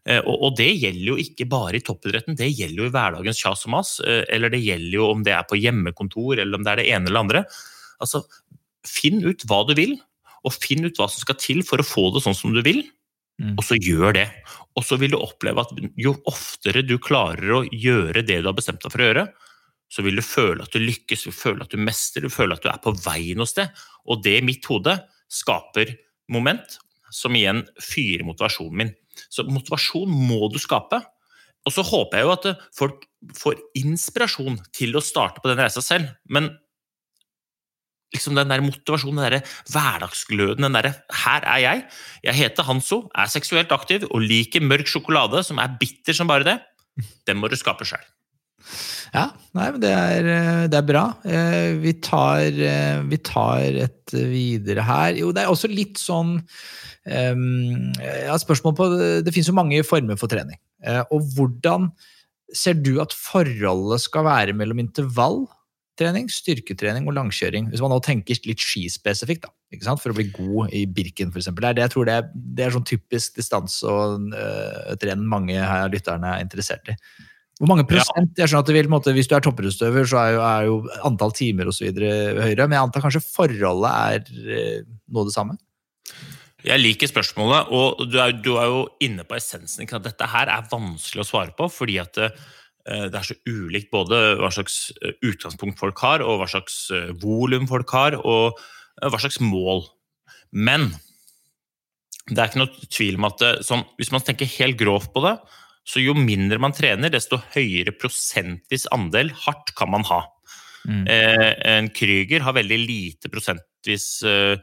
Eh, Og, det gjelder jo ikke bare i toppidretten, det gjelder jo i hverdagens kjas og mas. eh, Eller det gjelder jo om det er på hjemmekontor, eller om det er det ene eller andre. Altså, finn ut hva du vil, og finn ut hva som skal til for å få det sånn som du vil, Mm. og så gjør det. Og så vil du oppleve at jo oftere du klarer å gjøre det du har bestemt deg for å gjøre, så vil du føle at du lykkes, du føler at du mestrer, du føler at du er på vei noe sted. Og det i mitt hode skaper moment som igjen fyrer motivasjonen min. Så motivasjon må du skape. Og så håper jeg jo at eh, folk får inspirasjon til å starte på den reisa selv. Men liksom den der motivasjonen, den der hverdagsgløden, den derre 'her er jeg', jeg heter Hanso, er seksuelt aktiv og liker mørk sjokolade som er bitter som bare det, den må du skape sjøl. Ja, nei, men det er, eh, det er bra. Eh, Vi tar, vi tar et videre her. Jo, det er også litt sånn um, Jeg har spørsmål på Det finnes jo mange former for trening. Eh, Og hvordan ser du at forholdet skal være mellom intervalltrening, styrketrening og langkjøring? Hvis man nå tenker litt skispesifikt, da, ikke sant? for å bli god i Birken f.eks. Jeg tror det er, det er sånn typisk distanse og uh, trend mange her av lytterne er interessert i. Hvor mange prosent? Jeg skjønner at det vil, måte, Hvis du er toppidrettsutøver, så er jo, er jo antall timer og så videre høyere, men jeg antar kanskje forholdet er eh, noe det samme? Jeg liker spørsmålet, og du er, du er jo inne på essensen. Ikke? Dette her er vanskelig å svare på, fordi at det, eh, det er så ulikt både hva slags eh, utgangspunkt folk har, og hva slags eh, volum folk har, og hva slags mål. Men det er ikke noe tvil om at sånn, hvis man tenker helt grovt på det, så jo mindre man trener, desto høyere prosentvis andel hardt kan man ha. Mm. Eh, en Krüger har veldig lite prosentvis eh,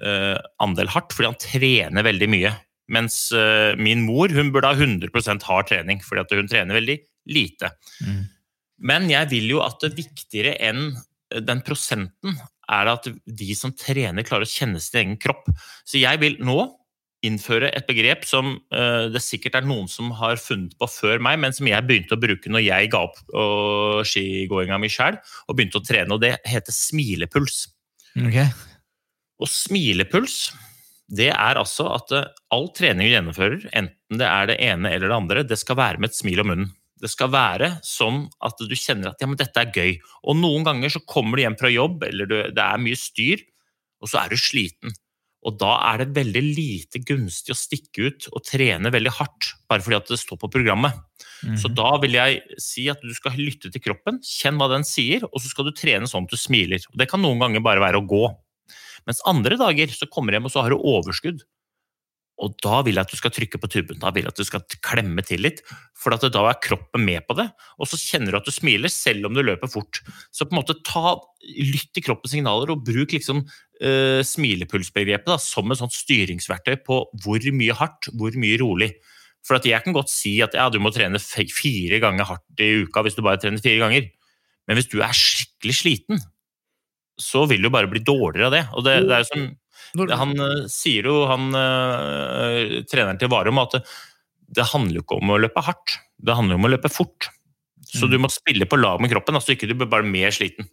andel hardt, fordi han trener veldig mye. Mens eh, min mor hun burde ha 100% hard trening, fordi at hun trener veldig lite. Mm. Men jeg vil jo at det viktigere enn den prosenten er at de som trener, klarer å kjenne sin egen kropp. Så jeg vil nå innføre et begrep som eh, det sikkert er noen som har funnet på før meg, men som jeg begynte å bruke når jeg ga opp skigåinga mi sjøl og begynte å trene, og det heter smilepuls. Ok. Og smilepuls, det er altså at eh, all trening du gjennomfører, enten det er det ene eller det andre, det skal være med et smil om munnen. Det skal være sånn at du kjenner at ja, men dette er gøy. Og noen ganger så kommer du hjem fra jobb, eller du, det er mye styr, og så er du sliten. Og da er det veldig lite gunstig å stikke ut og trene veldig hardt, bare fordi at det står på programmet. Så da vil jeg si at du skal lytte til kroppen, kjenn hva den sier, og så skal du trene sånn at du smiler. Og det kan noen ganger bare være å gå. Mens andre dager så kommer du hjem og så har du overskudd. Og da vil jeg at du skal trykke på tuben, da vil jeg at du skal klemme til litt. For da er kroppen med på det, og så kjenner du at du smiler selv om du løper fort. Så på en måte ta, lytt til kroppens signaler, og bruk liksom uh, smilepulsbegrepet da, som et sånt styringsverktøy på hvor mye hardt, hvor mye rolig. For jeg kan godt si at ja, du må trene fire ganger hardt i uka hvis du bare trener fire ganger. Men hvis du er skikkelig sliten, så vil du bare bli dårligere av det. Og det, det er jo som han eh, sier jo, han eh, treneren til Varum, at det, det handler jo ikke om å løpe hardt, det handler om å løpe fort. Så Mm. du må spille på lag med kroppen, altså ikke du blir bare mer sliten.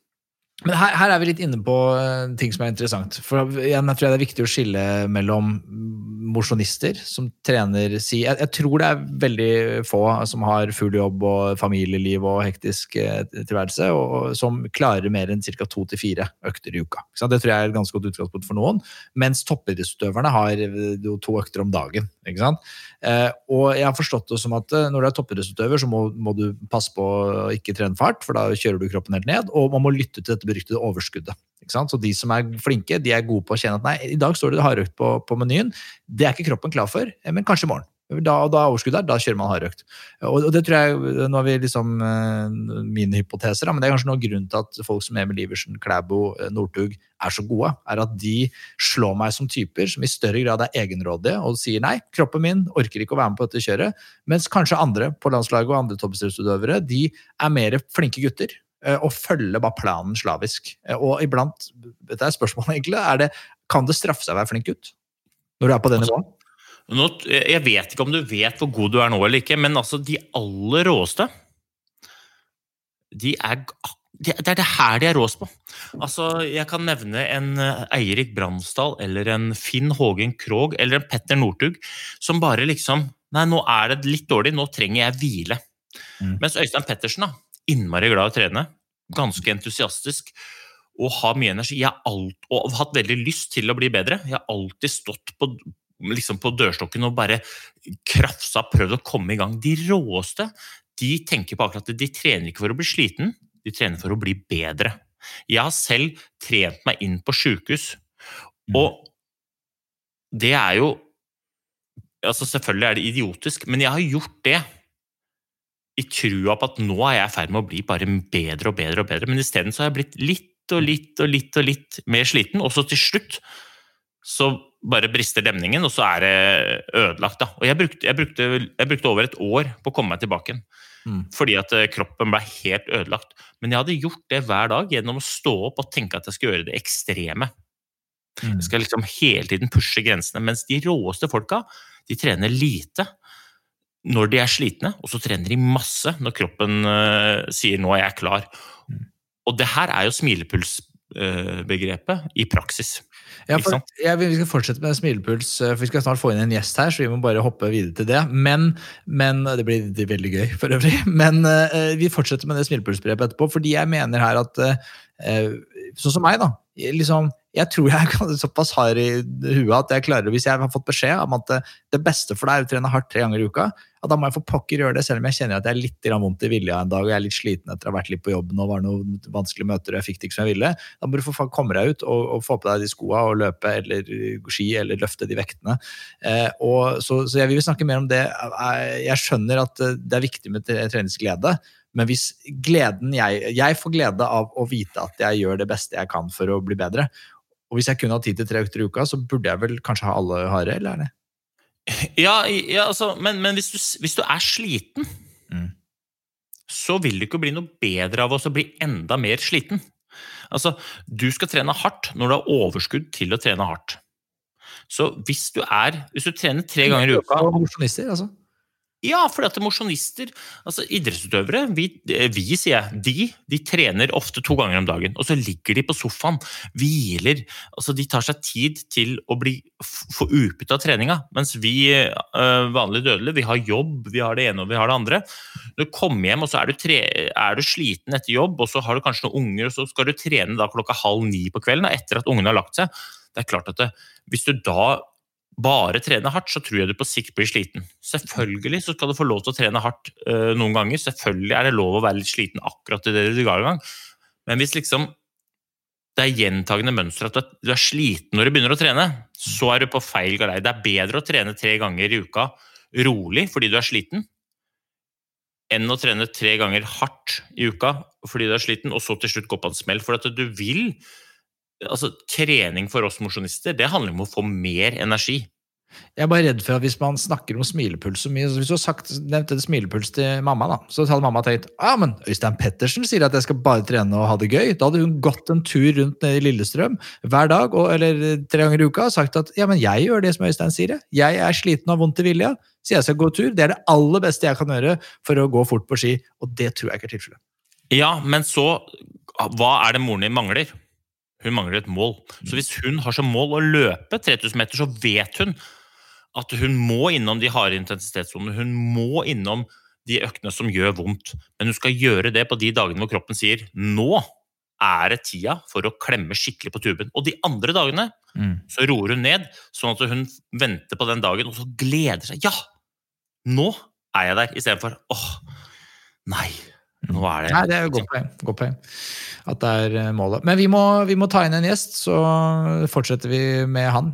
Men her, her er vi litt inne på eh, ting som er interessant. For igjen, jeg tror det er viktig å skille mellom mosjonister som trener si jeg, jeg tror det er veldig få som har full jobb og familieliv og hektisk eh, tilværelse, og som klarer mer enn ca. to til fire økter i uka. Ikke sant? Det tror jeg er et ganske godt utgangspunkt for noen. Mens toppidrettsutøverne har eh, to økter om dagen. Eh, og jeg har forstått det som at eh, når du er toppidrettsutøver, så må, må du passe på å ikke trene fart, for da kjører du kroppen helt ned. Og man må lytte til dette beryktede overskuddet. Ikke sant? Så de som er flinke, de er gode på å kjenne at nei, i dag står det hardøkt på, på menyen. Det er ikke kroppen klar for, eh, men kanskje i morgen. Da, da er overskuddet der, da kjører man hardøkt. Og, og det tror jeg, Nå har vi liksom min mine hypoteser, men det er kanskje noen grunn til at folk som Emil Iversen, Klæbo, eh, Northug er så gode, er at de slår meg som typer som i større grad er egenrådige og sier nei, kroppen min orker ikke å være med på dette kjøret. Mens kanskje andre på landslaget og andre toppidrettsutøvere de er mer flinke gutter eh, og følger bare planen slavisk. Eh, Og iblant, dette er spørsmålet egentlig, er det, kan det straffe seg å være flink gutt? Når du er på det nivået? Nå, jeg vet ikke om du vet hvor god du er nå eller ikke, men altså de aller råeste de er, Det er det her de er råest på. Altså, Jeg kan nevne en eh, Eirik Bransdal eller en Finn Hågen Krogh eller en Petter Northug som bare liksom Nei, nå er det litt dårlig, nå trenger jeg hvile. Mm. Mens Øystein Pettersen, da, innmari glad i å trene, ganske entusiastisk og har mye energi. Jeg har alt, og har hatt veldig lyst til å bli bedre. Jeg har alltid stått på, liksom på dørstokken og bare krafsa, prøvd å komme i gang. De råeste de tenker på akkurat det. De trener ikke for å bli sliten, de trener for å bli bedre. Jeg har selv trent meg inn på sjukehus, og det er jo altså Selvfølgelig er det idiotisk, men jeg har gjort det i trua på at nå er jeg i ferd med å bli bare bedre og bedre og bedre, men isteden så har jeg blitt litt og litt og litt og litt mer sliten, og så til slutt så bare brister demningen, og så er det ødelagt. da. Og jeg brukte, jeg brukte, jeg brukte over et år på å komme meg tilbake igjen. Mm. Fordi at eh, kroppen ble helt ødelagt. Men jeg hadde gjort det hver dag gjennom å stå opp og tenke at jeg skulle gjøre det ekstreme. Mm. Jeg skal liksom hele tiden pushe grensene. Mens de råeste folka, de trener lite når de er slitne, og så trener de masse når kroppen uh, sier 'nå er jeg klar'. Mm. Og det her er jo smilepulsbegrepet i praksis. Ja, for, jeg, vi skal fortsette med smilepuls, eh, for vi skal snart få inn en gjest her, så vi må bare hoppe videre til det. Men, men Det blir det veldig gøy, for øvrig. Men uh, vi fortsetter med det smilepulsbrevet etterpå, fordi jeg mener her at uh, Sånn som meg, da. Liksom, jeg tror jeg er såpass hard i huet at jeg klarer, hvis jeg har fått beskjed om at det, beste for deg er å trene hardt tre ganger i uka, at da må jeg for pokker gjøre det, selv om jeg kjenner at jeg er litt vondt i vilja en dag og jeg er litt sliten etter å ha vært litt på jobben og var noen vanskelige møter og jeg fikk det ikke som jeg ville. Da må du for komme deg ut og, og få på deg de skoa og løpe eller ski eller løfte de vektene. Eh, og, så, så jeg vil snakke mer om det. Jeg- Jeg skjønner at eh, det er viktig med treningsglede, men hvis gleden jeg, jeg får glede av å vite at jeg gjør det beste jeg kan for å bli bedre, og hvis jeg kun har tid til tre økter i uka, så burde jeg vel kanskje ha alle harde, eller er det? Ja, ja altså, men, men hvis, du, hvis du er sliten, Mm. så vil du ikke bli noe bedre av å bli enda mer sliten. Altså, du skal trene hardt når du har overskudd til å trene hardt. Så hvis du er Hvis du trener tre ganger i uka altså. Ja, fordi at mosjonister, altså idrettsutøvere, vi, vi sier jeg, de, de trener ofte to ganger om dagen. Og så ligger de på sofaen, hviler. altså De tar seg tid til å bli, få utbytte av treninga. Mens vi øh, vanlige dødelige, vi har jobb, vi har det ene og vi har det andre. Du kommer hjem, og så er du, tre, er du sliten etter jobb, og så har du kanskje noen unger, og så skal du trene da klokka halv ni på kvelden, etter at ungene har lagt seg. Det er klart at det, hvis du da bare trener hardt, så tror jeg du på sikt blir sliten. Selvfølgelig så skal du få lov til å trene hardt øh, noen ganger. Selvfølgelig er det lov å være litt sliten akkurat i det du ga i gang. Men hvis liksom det er gjentagende mønster at du er sliten når du begynner å trene, så er du på feil galei. Det er bedre å trene tre ganger i uka rolig fordi du er sliten, enn å trene tre ganger hardt i uka fordi du er sliten, og så til slutt gå på en smell. For at du vil altså Trening for oss mosjonister det handler om å få mer energi. Jeg er bare redd for at hvis man snakker om smilepuls så mye så Hvis du har sagt, nevnt en smilepuls til mamma, da, så hadde mamma tenkt ja, men Øystein Pettersen sier at jeg skal bare trene og ha det gøy. Da hadde hun gått en tur rundt nede i Lillestrøm hver dag og, eller tre ganger i uka og sagt at ja, men jeg gjør det som Øystein sier. jeg. Jeg er sliten og har vondt i vilja, så jeg skal gå tur. Det er det aller beste jeg kan gjøre for å gå fort på ski, og det tror jeg ikke er tilfellet. Ja, men så Hva er det moren din mangler? Hun mangler et mål. Så hvis hun har som mål å løpe 3000 meter, så vet hun at hun må innom de harde intensitetssonene. Hun må innom de øktene som gjør vondt. Men hun skal gjøre det på de dagene hvor kroppen sier nå er det tida for å klemme skikkelig på tuben. Og de andre dagene så roer hun ned, sånn at hun venter på den dagen og så gleder seg. Ja, Nå er jeg der, istedenfor åh, nei. Nå er det Nei, det er jo godt poeng. Godt poeng. At det er eh, målet. Men vi må, vi må ta inn en gjest, så fortsetter vi med han.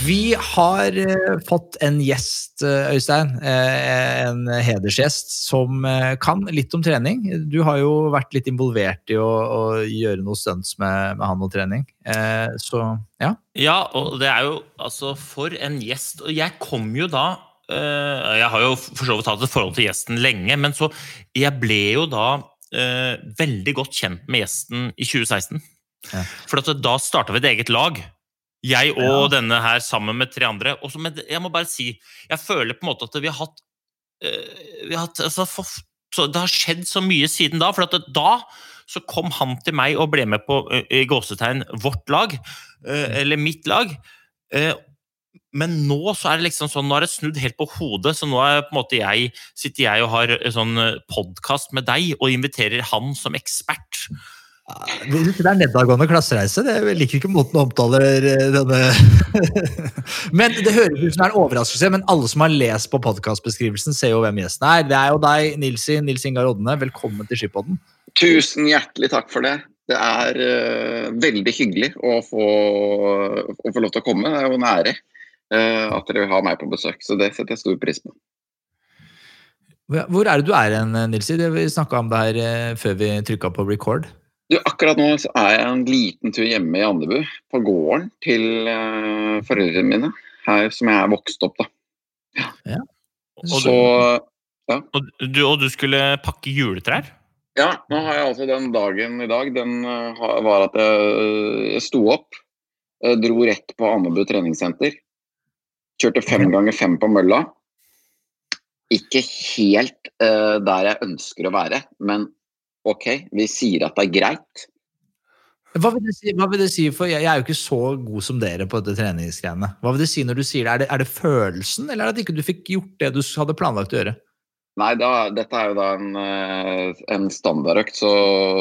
Vi har eh, fått en gjest, eh, Øystein. en hedersgjest som kan litt om trening. Du har jo vært litt involvert i å, å gjøre noe stunts med, med han og trening. Så ja. Ja, og det er jo altså for en gjest. Og jeg kom jo da Jeg har jo for så vidt hatt et forhold til gjesten lenge, men så Jeg ble jo da eh, veldig godt kjent med gjesten i 2016. Ja. For at da starta vi et eget lag. Jeg og denne her sammen med tre andre. Og så, jeg må bare si, jeg føler på en måte at vi har hatt, eh, vi har hatt altså, for, så Det har skjedd så mye siden da. For at da så kom han til meg og ble med på eh, i gåsetegn vårt lag, eh, eller mitt lag. Eh, Men nå så er det liksom sånn, nå er det snudd helt på hodet, så nå er på en måte jeg, sitter jeg og har en sånn podkast med deg og inviterer han som ekspert. Det er nedadgående klassereise. Det jeg liker ikke måten du omtaler eh, denne Men Det høres ut som det er en overraskelse, men alle som har lest på podkastbeskrivelsen, ser jo hvem gjesten er. Det er jo deg, Nilsi, Nils Ingar Odne. Velkommen til Skipodden. Tusen hjertelig takk for det. Det er uh, veldig hyggelig å få, å få lov til å komme. Det er jo en ære eh, at dere vil ha meg på besøk, så det setter jeg stor pris på. Hvor er det du er hen, Nilsi? Det Vi snakka om det her eh, før vi trykka på record. Du, akkurat nå så er jeg en liten tur hjemme i Andebu, på gården til eh, foreldrene mine, her som jeg er vokst opp, da. Og Så Og du, og du skulle pakke juletrær? ja, nå har jeg altså den dagen i dag, den eh, var at jeg, jeg sto opp, eh, dro rett på Andebu treningssenter, kjørte fem ganger fem på mølla. Ikke helt uh, der jeg ønsker å være, men ok, vi sier at det er greit. Hva vil si? Hva vil det si for jeg, jeg er jo ikke så god som dere på dette treningsgreiene. Hva vil det si når du sier det? Er det, er det følelsen, eller er det at ikke du fikk gjort det du hadde planlagt å gjøre? Nei, da, dette er jo da en, eh, en standardøkt, så,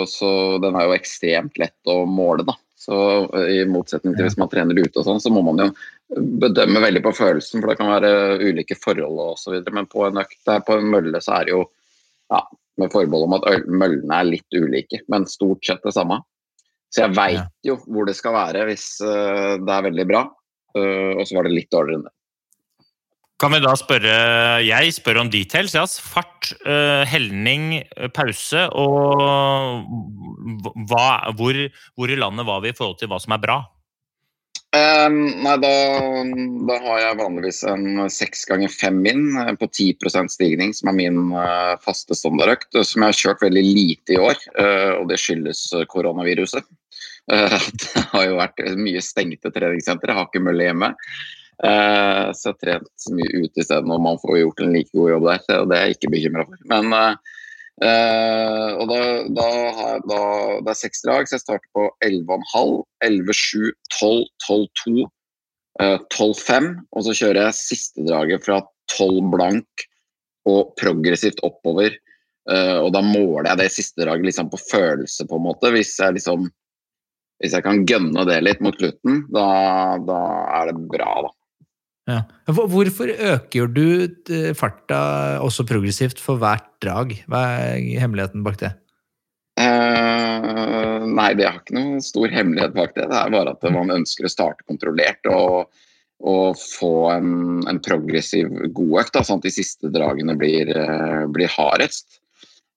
så den er jo ekstremt lett å måle, da. Så eh, i motsetning til hvis man trener ute og sånn, så må man jo bedømme veldig på følelsen, for det kan være ulike forhold videre. Men på en økt der på en mølle så er det jo, ja, med forbehold om at møllene er litt ulike, men stort sett det samme. Så jeg veit jo hvor det skal være hvis eh, det er veldig bra, eh, og så var det litt dårligere enn det. Kan vi da spørre Jeg spør om details. Ja. Fart, eh, helning, eh, pause og hva, hvor, hvor i landet var vi i forhold til hva som er bra? Um, nei, da, da har jeg vanligvis en seks ganger fem min eh, på 10% stigning, som er min faste standardøkt, som jeg har kjørt veldig lite i år. og det skyldes koronaviruset. Det har jo vært mye stengte treningssentre, jeg har ikke mølle hjemme. Eh, så jeg har trent mye ute isteden, og man får gjort en like god jobb der. så Det er jeg ikke bekymra for. Men eh, Eh, og da, da har jeg da, Det er seks drag, så jeg starter på 11,5, 11,7, 12, 12,2, eh, 12,5. Og så kjører jeg siste draget fra 12 blank og progressivt oppover. Og da måler jeg det siste draget liksom på følelse, på en måte. Hvis jeg liksom hvis jeg kan gønne det litt mot slutten, da, da er det bra, da. Ja. Hvorfor øker du eh, farta også progressivt for hvert drag? Hva er hemmeligheten bak det? Eh, nei, det har ikke noen stor hemmelighet bak det. Det er bare at man ønsker å starte kontrollert og, og få en, en progressiv god økt, da, sånn at de siste dragene blir, eh, blir hardest.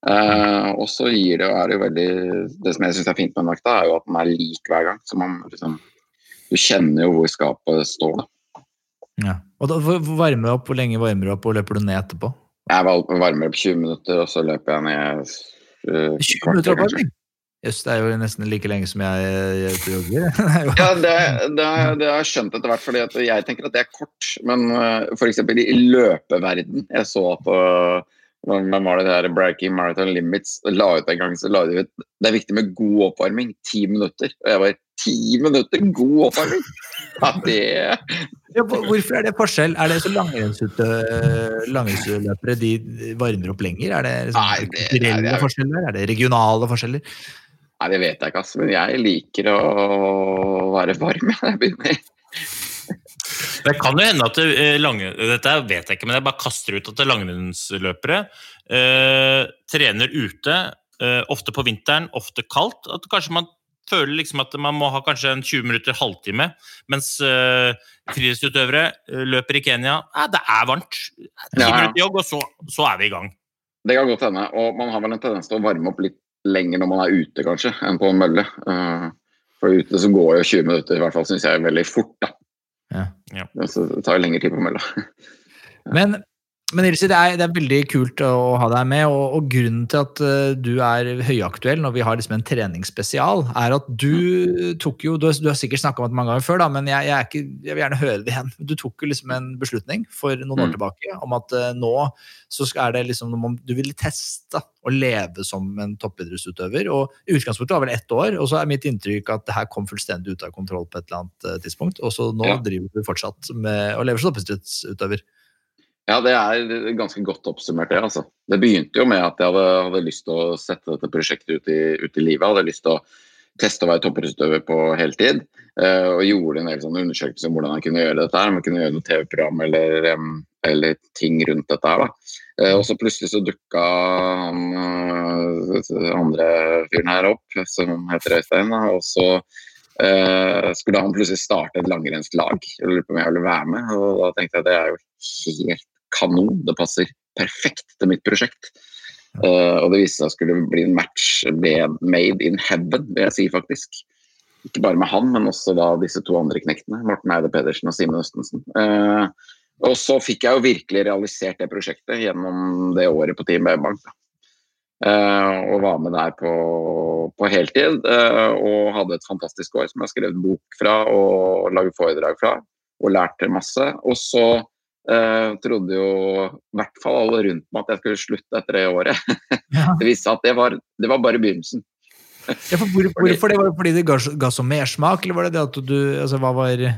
Eh, og så gir det, er det jo veldig Det som jeg syns er fint med den økta, er jo at den er lik hver gang. Så man liksom Du kjenner jo hvor skapet står, da. Ja. Og da, varmer du opp, hvor lenge varmer du opp, og løper du ned etterpå? Jeg varmer opp 20 minutter, og så løper jeg ned uh, 20 kvarter, minutter oppvarming? Jøss, det er jo nesten like lenge som jeg, jogger. Er Ja, det, det, det har jeg skjønt etter hvert, fordi jeg tenker at det er kort. Men uh, f.eks. i løpeverden Jeg så at uh, hvem var det der Breaking Marathon Limits la ut en gang, så la de ut Det er viktig med god oppvarming. Ti minutter. Og jeg bare Ti minutter god oppvarming! Ja, det Ja, Hvorfor er det forskjell? Er det så langrennsløpere de varmer opp lenger? Er det liksom Nei, det- kulturelle det er- forskjeller? Er det regionale forskjeller? Nei, det vet jeg ikke, ass. Men jeg liker å være varm. Jeg begynner Det kan jo hende at det, eh, lange, Dette vet jeg ikke, men jeg bare kaster ut at langrennsløpere eh, trener ute, eh, ofte på vinteren, ofte kaldt. At kanskje man føler liksom at man må ha kanskje en 20 minutter, halvtime, mens eh, friidrettsutøvere eh, løper i Kenya. Eh, det er varmt. Ti Ja, ja. minutter jogg, og så, så er vi i gang. Det kan godt hende. Og man har vel en tendens til å varme opp litt lenger når man er ute, kanskje, enn på en mølle. Uh, For ute så går jo 20 minutter, i hvert fall syns jeg, veldig fort. da. Ja. Ja. Det tar jo lengre tid på mølla. Men, men Ilse, det, er, det er veldig kult å ha deg med, og, og grunnen til at uh, du er høyaktuell når vi har liksom en treningsspesial, er at du tok jo Du har, du har sikkert snakka om det mange ganger før, da, men jeg, jeg, ikke, jeg vil gjerne høre det igjen. Du tok jo liksom en beslutning for noen år Mm. tilbake om at uh, nå så er det liksom om du vil teste å leve som en toppidrettsutøver. og Utgangspunktet var vel ett år, og så er mitt inntrykk at det her kom fullstendig ut av kontroll på et eller annet eh, tidspunkt. Og så nå Ja. driver du fortsatt med å leve som toppidrettsutøver. Ja, det er ganske godt oppsummert, det. altså. Det begynte jo med at jeg hadde, hadde lyst til å sette dette prosjektet ut i, ut i livet. Jeg hadde lyst til å teste å være toppidrettsutøver på heltid. Uh, og gjorde en del sånne undersøkelser om hvordan jeg kunne gjøre dette. her, Om jeg kunne gjøre noe TV-program eller, um, eller ting rundt dette. her da. Uh, og så plutselig så dukka han uh, andre fyren her opp, som heter Øystein. da, og så eh, skulle han plutselig starte et langrennslag. Jeg lurer på om jeg ville være med. og Da tenkte jeg at det er jo helt kanon. Det passer perfekt til mitt prosjekt. Uh, og det viste seg å skulle bli en match made in heaven, vil jeg si faktisk. Ikke bare med han, men også da disse to andre knektene. Morten Eide Pedersen og Simen Østensen. Uh, og så fikk jeg jo virkelig realisert det prosjektet gjennom det året på Team B-bank. da. Eh, og var med der på, på heltid. og hadde et fantastisk år som jeg har skrevet bok fra og laget foredrag fra. Og lærte masse. Og så eh, trodde jo i hvert fall alle rundt meg at jeg skulle slutte etter det året. Ja. Det viste seg at det var, det var bare begynnelsen. Ja, for hvor, hvorfor det? Var det fordi det ga, ga så mersmak, eller var det det at du altså, Hva var Ja,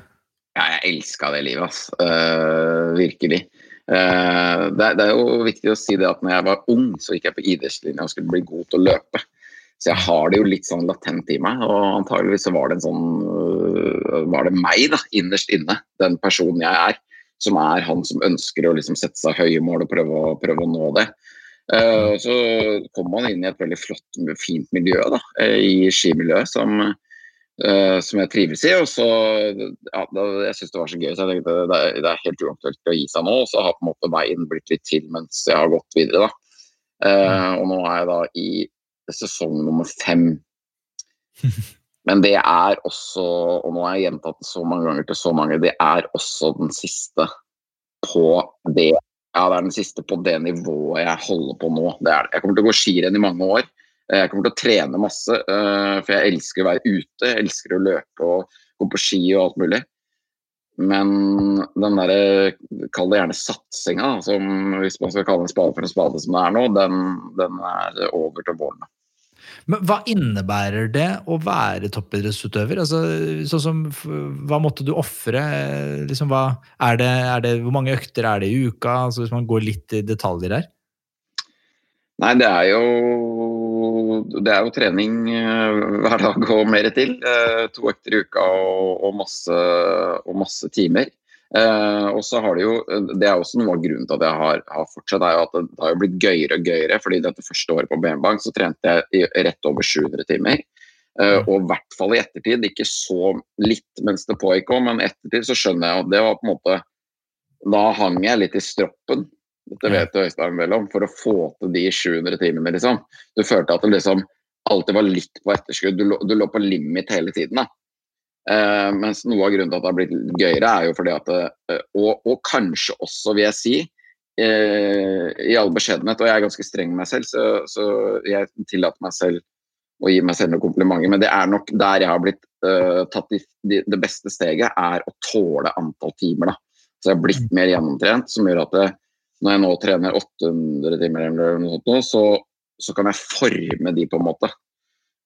jeg elska det livet, ass. Uh, virkelig. Uh, det, det er jo viktig å si det at når jeg var ung, så gikk jeg på idrettslinja og skulle bli god til å løpe. Så jeg har det jo litt sånn latent i meg, og antageligvis så var det en sånn Var det meg, da, innerst inne, den personen jeg er, som er han som ønsker å liksom sette seg høye mål og prøve å, prøve å nå det. Eh, så kom man inn i et veldig flott, fint miljø da, eh, i skimiljøet som, eh, som jeg trives i. Og så, ja, da, jeg syntes det var så gøy, så jeg tenkte det det er helt uaktuelt å gi seg nå. Og så har på en måte veien blitt litt til mens jeg har gått videre. da. Eh, og nå er jeg da i sesong nummer fem. Men det er også, og nå har jeg gjentatt det så mange ganger til så mange, det er også den siste på det ja, det er den siste på det nivået jeg holder på nå. Det det. Jeg kommer til å gå skirenn i mange år. Eh, Jeg kommer til å trene masse, eh, for jeg elsker å være ute. Jeg elsker å løpe og gå på ski og alt mulig. Men den derre, kall det gjerne satsinga, hvis man skal kalle en spade for en spade som det er nå, den, den er over til våren. Men hva innebærer det å være toppidrettsutøver? Altså, sånn som, hva måtte du ofre? Liksom, hvor mange økter er det i uka? Altså, hvis man går litt i detaljer her. Nei, det er jo det er jo trening eh, hver dag og mer til. Eh, to økter i uka og, og, masse, og masse timer. Eh, og så har Det jo, det er også noe av grunnen til at jeg har, har fortsatt, er jo at det, det har jo blitt gøyere og gøyere. fordi dette første året på BM-bank så trente jeg i rett over 700 timer. Eh, og i hvert fall i ettertid, ikke så litt mens det pågikk òg, men ettertid så skjønner jeg at det var på en måte Da hang jeg litt i stroppen. Dette vet du Øystein vel om, for å få til de 700 timene, liksom. Du følte at det liksom alltid var litt på etterskudd. Du lå, du lå på limit hele tiden. da. Eh, mens noe av grunnen til at det har blitt gøyere, er jo fordi at uh, og, og kanskje også, vil jeg si, uh, i all beskjedenhet, og jeg er ganske streng med meg selv, så, så jeg tillater meg selv å gi meg selv noen komplimenter, men det er nok der jeg har blitt tatt i, de, Det beste steget er å tåle antall timer. da. Så jeg har blitt mer gjennomtrent, som gjør at det, når jeg nå trener 800 timer, eller noe sånt, så, så kan jeg forme de på en måte.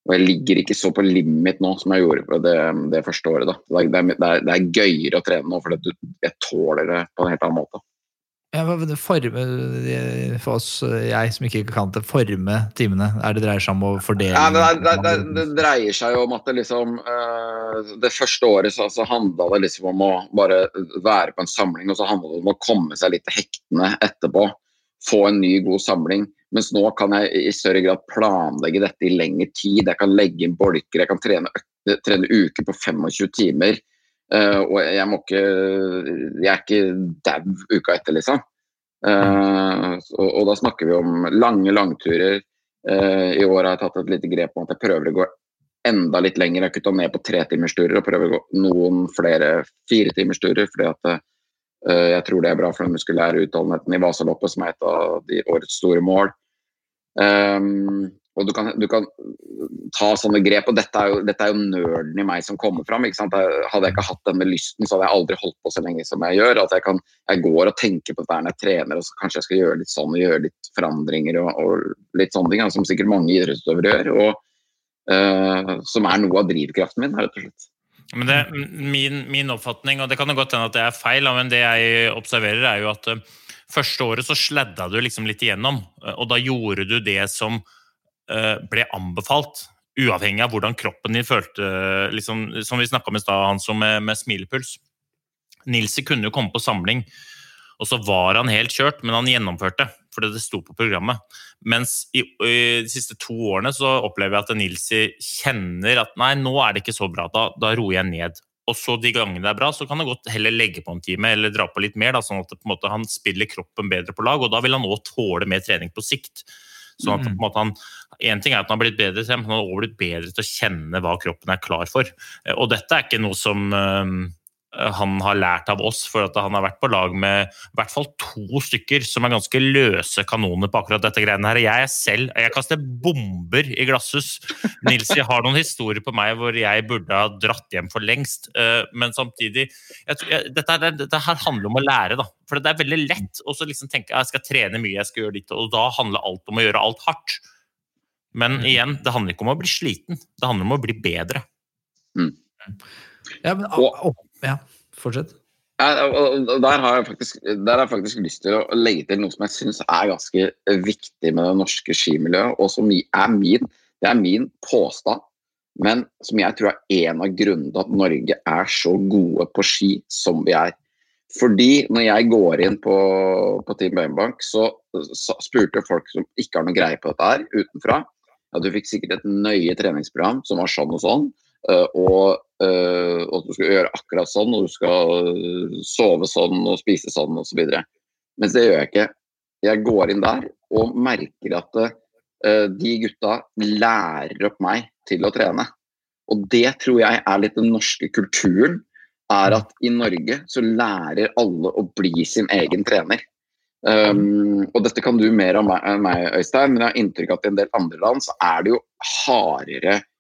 Og jeg ligger ikke så på limit nå som jeg gjorde på det, det første året. Det er, det, er, det er gøyere å trene nå, for jeg tåler det på en helt annen måte. Ja, forme, for oss, jeg som ikke kan det, forme timene? Er det dreier seg om å fordele Ja, det, det, det, det dreier seg om at det liksom eh, det første året så, så handla det liksom om å bare være på en samling, og så handla det om å komme seg litt til hektene etterpå. Få en ny, god samling. Mens nå kan jeg i større grad planlegge dette i lengre tid. Jeg kan legge inn bolker, jeg kan trene, trene uker på 25 timer. Uh, og jeg må ikke Jeg er ikke dau uka etter, liksom. Uh, og, og, da snakker vi om lange langturer. Uh, I år har jeg tatt et lite grep om at jeg prøver å gå enda litt lenger. Jeg har kutta ned på tretimersturer og prøver å gå noen flere firetimersturer. fordi at jeg tror det er bra for den muskulære utholdenheten i Vasaloppet, som er et av de årets store mål. Um, og du kan, du kan, ta sånne grep, og dette er jo, dette er jo nerden i meg som kommer fram. Hadde jeg ikke hatt denne lysten, så hadde jeg aldri holdt på så lenge som jeg gjør. At jeg, kan, jeg går og tenker på dette når jeg trener, og så kanskje jeg skal gjøre litt sånn og gjøre litt forandringer og, og litt sånne ting, som sikkert mange idrettsutøvere gjør. Og, uh, som er noe av drivkraften min, rett og slett. Men det, min, min, oppfatning, og det kan jo godt hende at det er feil, men det jeg observerer, er jo at uh, første året så sladda du liksom litt igjennom, og da gjorde du det som Eh, ble anbefalt, uavhengig av hvordan kroppen din følte liksom, Som vi snakka om i stad, han som med, med smilepuls. Nilsi kunne jo komme på samling, og så var han helt kjørt, men han gjennomførte fordi det sto på programmet. Mens i, i, de siste to årene så opplever jeg at Nilsi kjenner at nei, nå er det ikke så bra, da, da roer jeg ned. Og så de gangene det er bra, så kan han godt heller legge på en time eller dra på litt mer, da, sånn at måte, han spiller kroppen bedre på lag, og da vil han òg tåle mer trening på sikt. Sånn at på en måte han, en ting er at han har blitt bedre til, men han har også blitt bedre til å kjenne hva kroppen er klar for. Eh, og dette er ikke noe som Eh, han har lært av oss, for at han har vært på lag med i hvert fall to stykker som er ganske løse kanoner på akkurat dette greiene her. Jeg selv jeg kaster bomber i glasshus. Nils, jeg har noen historier på meg hvor jeg burde ha dratt hjem for lengst. Eh, men samtidig jeg, jeg, dette, dette, her handler om å lære, da. For det er veldig lett å liksom tenke jeg skal trene mye, jeg skal gjøre litt, og da handler alt om å gjøre alt hardt. Men mm. igjen, det handler ikke om å bli sliten, det handler om å bli bedre. Mm. Ja, men, og, ja, fortsett. Der har, jeg faktisk, der har jeg faktisk lyst til å legge til noe som jeg syns er ganske viktig med det norske skimiljøet, og som er min, det er min påstand, men som jeg tror er en av grunnene til at Norge er så gode på ski som vi er. Fordi når jeg går inn på, på Team Bøyenbank, så, så spurte folk som ikke har noe greie på dette her, utenfra, at du fikk sikkert et nøye treningsprogram som var sånn og sånn. Eh, og, eh, og, at du skal gjøre akkurat sånn, og du skal sove sånn og spise sånn osv. Så Mens det gjør jeg ikke. Jeg går inn der og merker at de gutta lærer opp meg til å trene. Og det tror jeg er litt den norske kulturen. Er at i Norge så lærer alle å bli sin egen trener. Um, og dette kan du mer om meg, Øystein, men jeg har inntrykk av at i en del andre land så er det jo hardere Eh,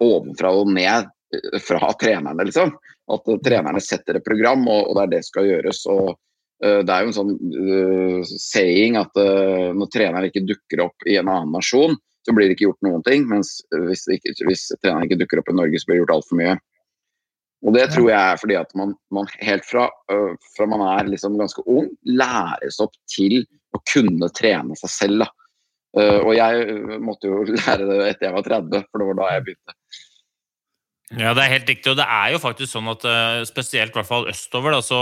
ovenfra og ned eh, fra trenerne, liksom. At uh, trenerne setter et program, og, og, det er det som skal gjøres. og uh, Det er jo en sånn uh, saying at når treneren ikke dukker opp i en annen nasjon, så blir det ikke gjort noen ting. Mens hvis, ikke, hvis treneren ikke dukker opp i Norge, så blir det gjort altfor mye. Og det tror jeg er fordi at man, man helt fra, fra, man er liksom ganske ung, læres opp til å kunne trene seg selv. da Uh, og jeg måtte jo lære det etter jeg var 30, for det var da jeg begynte. Ja, det er helt riktig. Og det er jo faktisk sånn at uh, spesielt i hvert fall østover, da, så,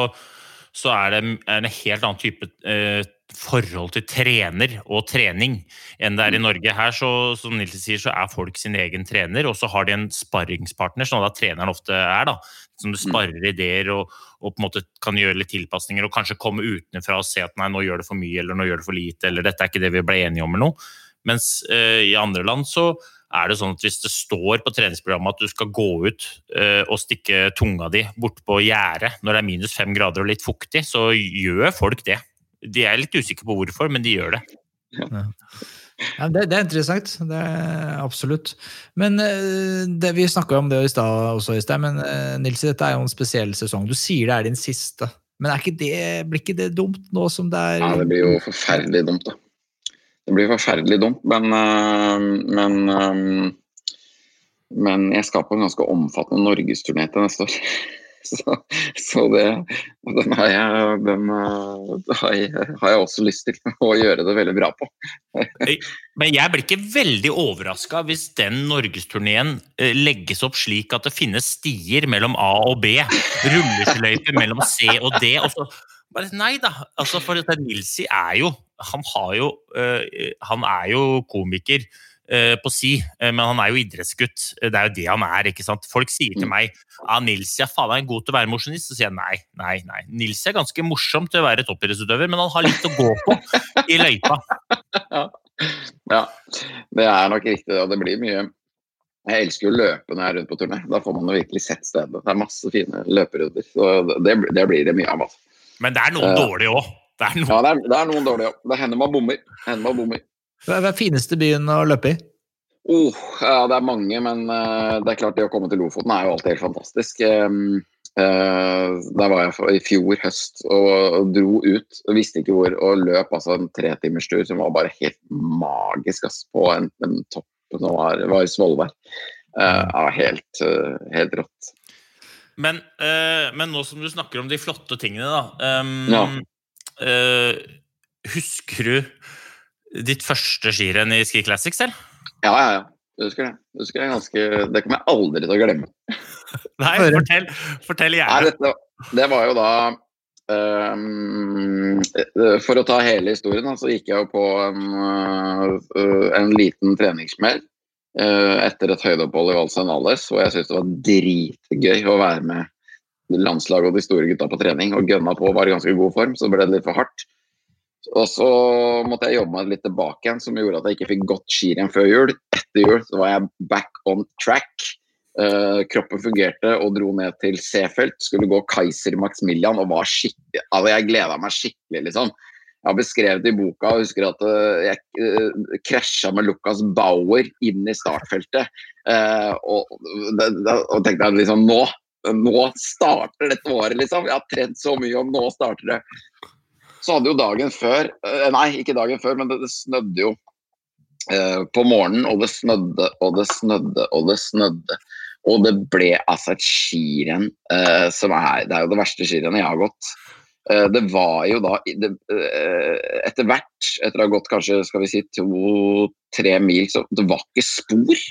så, er det en helt annen type uh, forhold til trener og trening enn det er i mm. Norge. Her, så, som Nils sier, så er folk sin egen trener, og så har de en sparringspartner, sånn at treneren ofte er. da, Som du sparer sparrer ideer og, og, på en måte kan gjøre litt tilpasninger og kanskje komme utenfra og se at nei, nå gjør det for mye eller nå gjør det for lite, eller dette er ikke det vi ble enige om eller noe. Mens uh, i andre land så er det sånn at hvis det står på treningsprogrammet at du skal gå ut uh, og stikke tunga di bort på gjerdet når det er minus fem grader og litt fuktig, så gjør folk det. De er litt usikre på hvorfor, men de gjør det. Ja. Ja, det, det, er interessant. Det er absolutt. Men eh, det, Vi snakka om det i stad også, i sted, men eh, Nils, dette er jo en spesiell sesong. Du sier det er din siste. Men ikke det, blir ikke det dumt nå som det er Ja, det blir jo forferdelig dumt, da. Det blir forferdelig dumt, men, eh, men Men jeg skal på en ganske omfattende norgesturné til neste år. Så, så det, den, har jeg, den eh, har jeg, også lyst til å gjøre det veldig bra på. Men jeg blir ikke veldig overraska hvis den norgesturneen eh, legges opp slik at det finnes stier mellom A og B, rulleskøyter mellom C og D. og så Nei da. altså For Nilsi er jo Han, jo, øh, han er jo komiker på si, øh, men han er jo idrettsgutt. Det er jo det han er. ikke sant? Folk sier til meg ja, Nilsi er faen meg god til å være mosjonist. Så sier jeg nei, nei, nei. Nils er ganske morsom til å være toppidrettsutøver, men han har litt å gå på i løypa. Ja. ja, det er nok riktig. Og det blir mye Jeg elsker jo å løpe når jeg er rundt på turné. Da får man jo virkelig sett stedet. Det er masse fine løperunder. Så det, det blir det mye av. Altså. Men det er noen uh, dårlige òg. Det er noen Ja, det er, det er noen dårlige òg. Det hender man bommer. Hender man bommer. Hva er den fineste byen å løpe i? Oh, ja, det er mange, men eh, det er klart det å komme til Lofoten er jo alltid helt fantastisk. Um, eh, der var jeg for, i fjor høst og, og dro ut og visste ikke hvor, og løp altså en tretimerstur som var bare helt magisk ass, på en, en topp som var, var i Svolvær. Eh, ja, helt, helt rått. Men, øh, men nå som du snakker om de flotte tingene, da øhm, Ja. øh, Husker du ditt første skirenn i Ski Classic selv? Ja, ja, ja. Jeg husker det. Jeg husker det, ganske, det kommer jeg aldri til å glemme. Nei, fortell, fortell, gjerne. Nei, dette, det var jo da ehm, eh, For å ta hele historien, så gikk jeg jo på en, eh, en liten treningssmell eh, etter et høydeopphold i Val Senales, hvor jeg syntes det var dritgøy å være med landslaget og de store gutta på trening. Og gønna på var i ganske god form, så ble det litt for hardt. Og så måtte jeg jobbe meg litt tilbake igjen, som gjorde at jeg ikke fikk gått skirenn før jul. Etter jul så var jeg back on track. Uh, kroppen fungerte og dro ned til Seefeld. Skulle gå Kaiser Maximilian og var skikkelig altså Jeg gleda meg skikkelig, liksom. Jeg har beskrevet i boka og husker at eh, jeg uh, krasja med Lucas Bauer inn i startfeltet. Uh, og, det, det, og tenkte jeg liksom Nå! Nå starter dette året, liksom. Jeg har trent så mye, og nå starter det. Så hadde jo dagen før eh, Nei, ikke dagen før, men det, snødde jo eh, på morgenen, og det snødde og det snødde og det snødde. Og det ble altså et skirenn eh, som er Det er jo det verste skirennet jeg har gått. Det var jo da Etter hvert, etter å ha gått kanskje skal vi si to-tre mil, så det var ikke spor.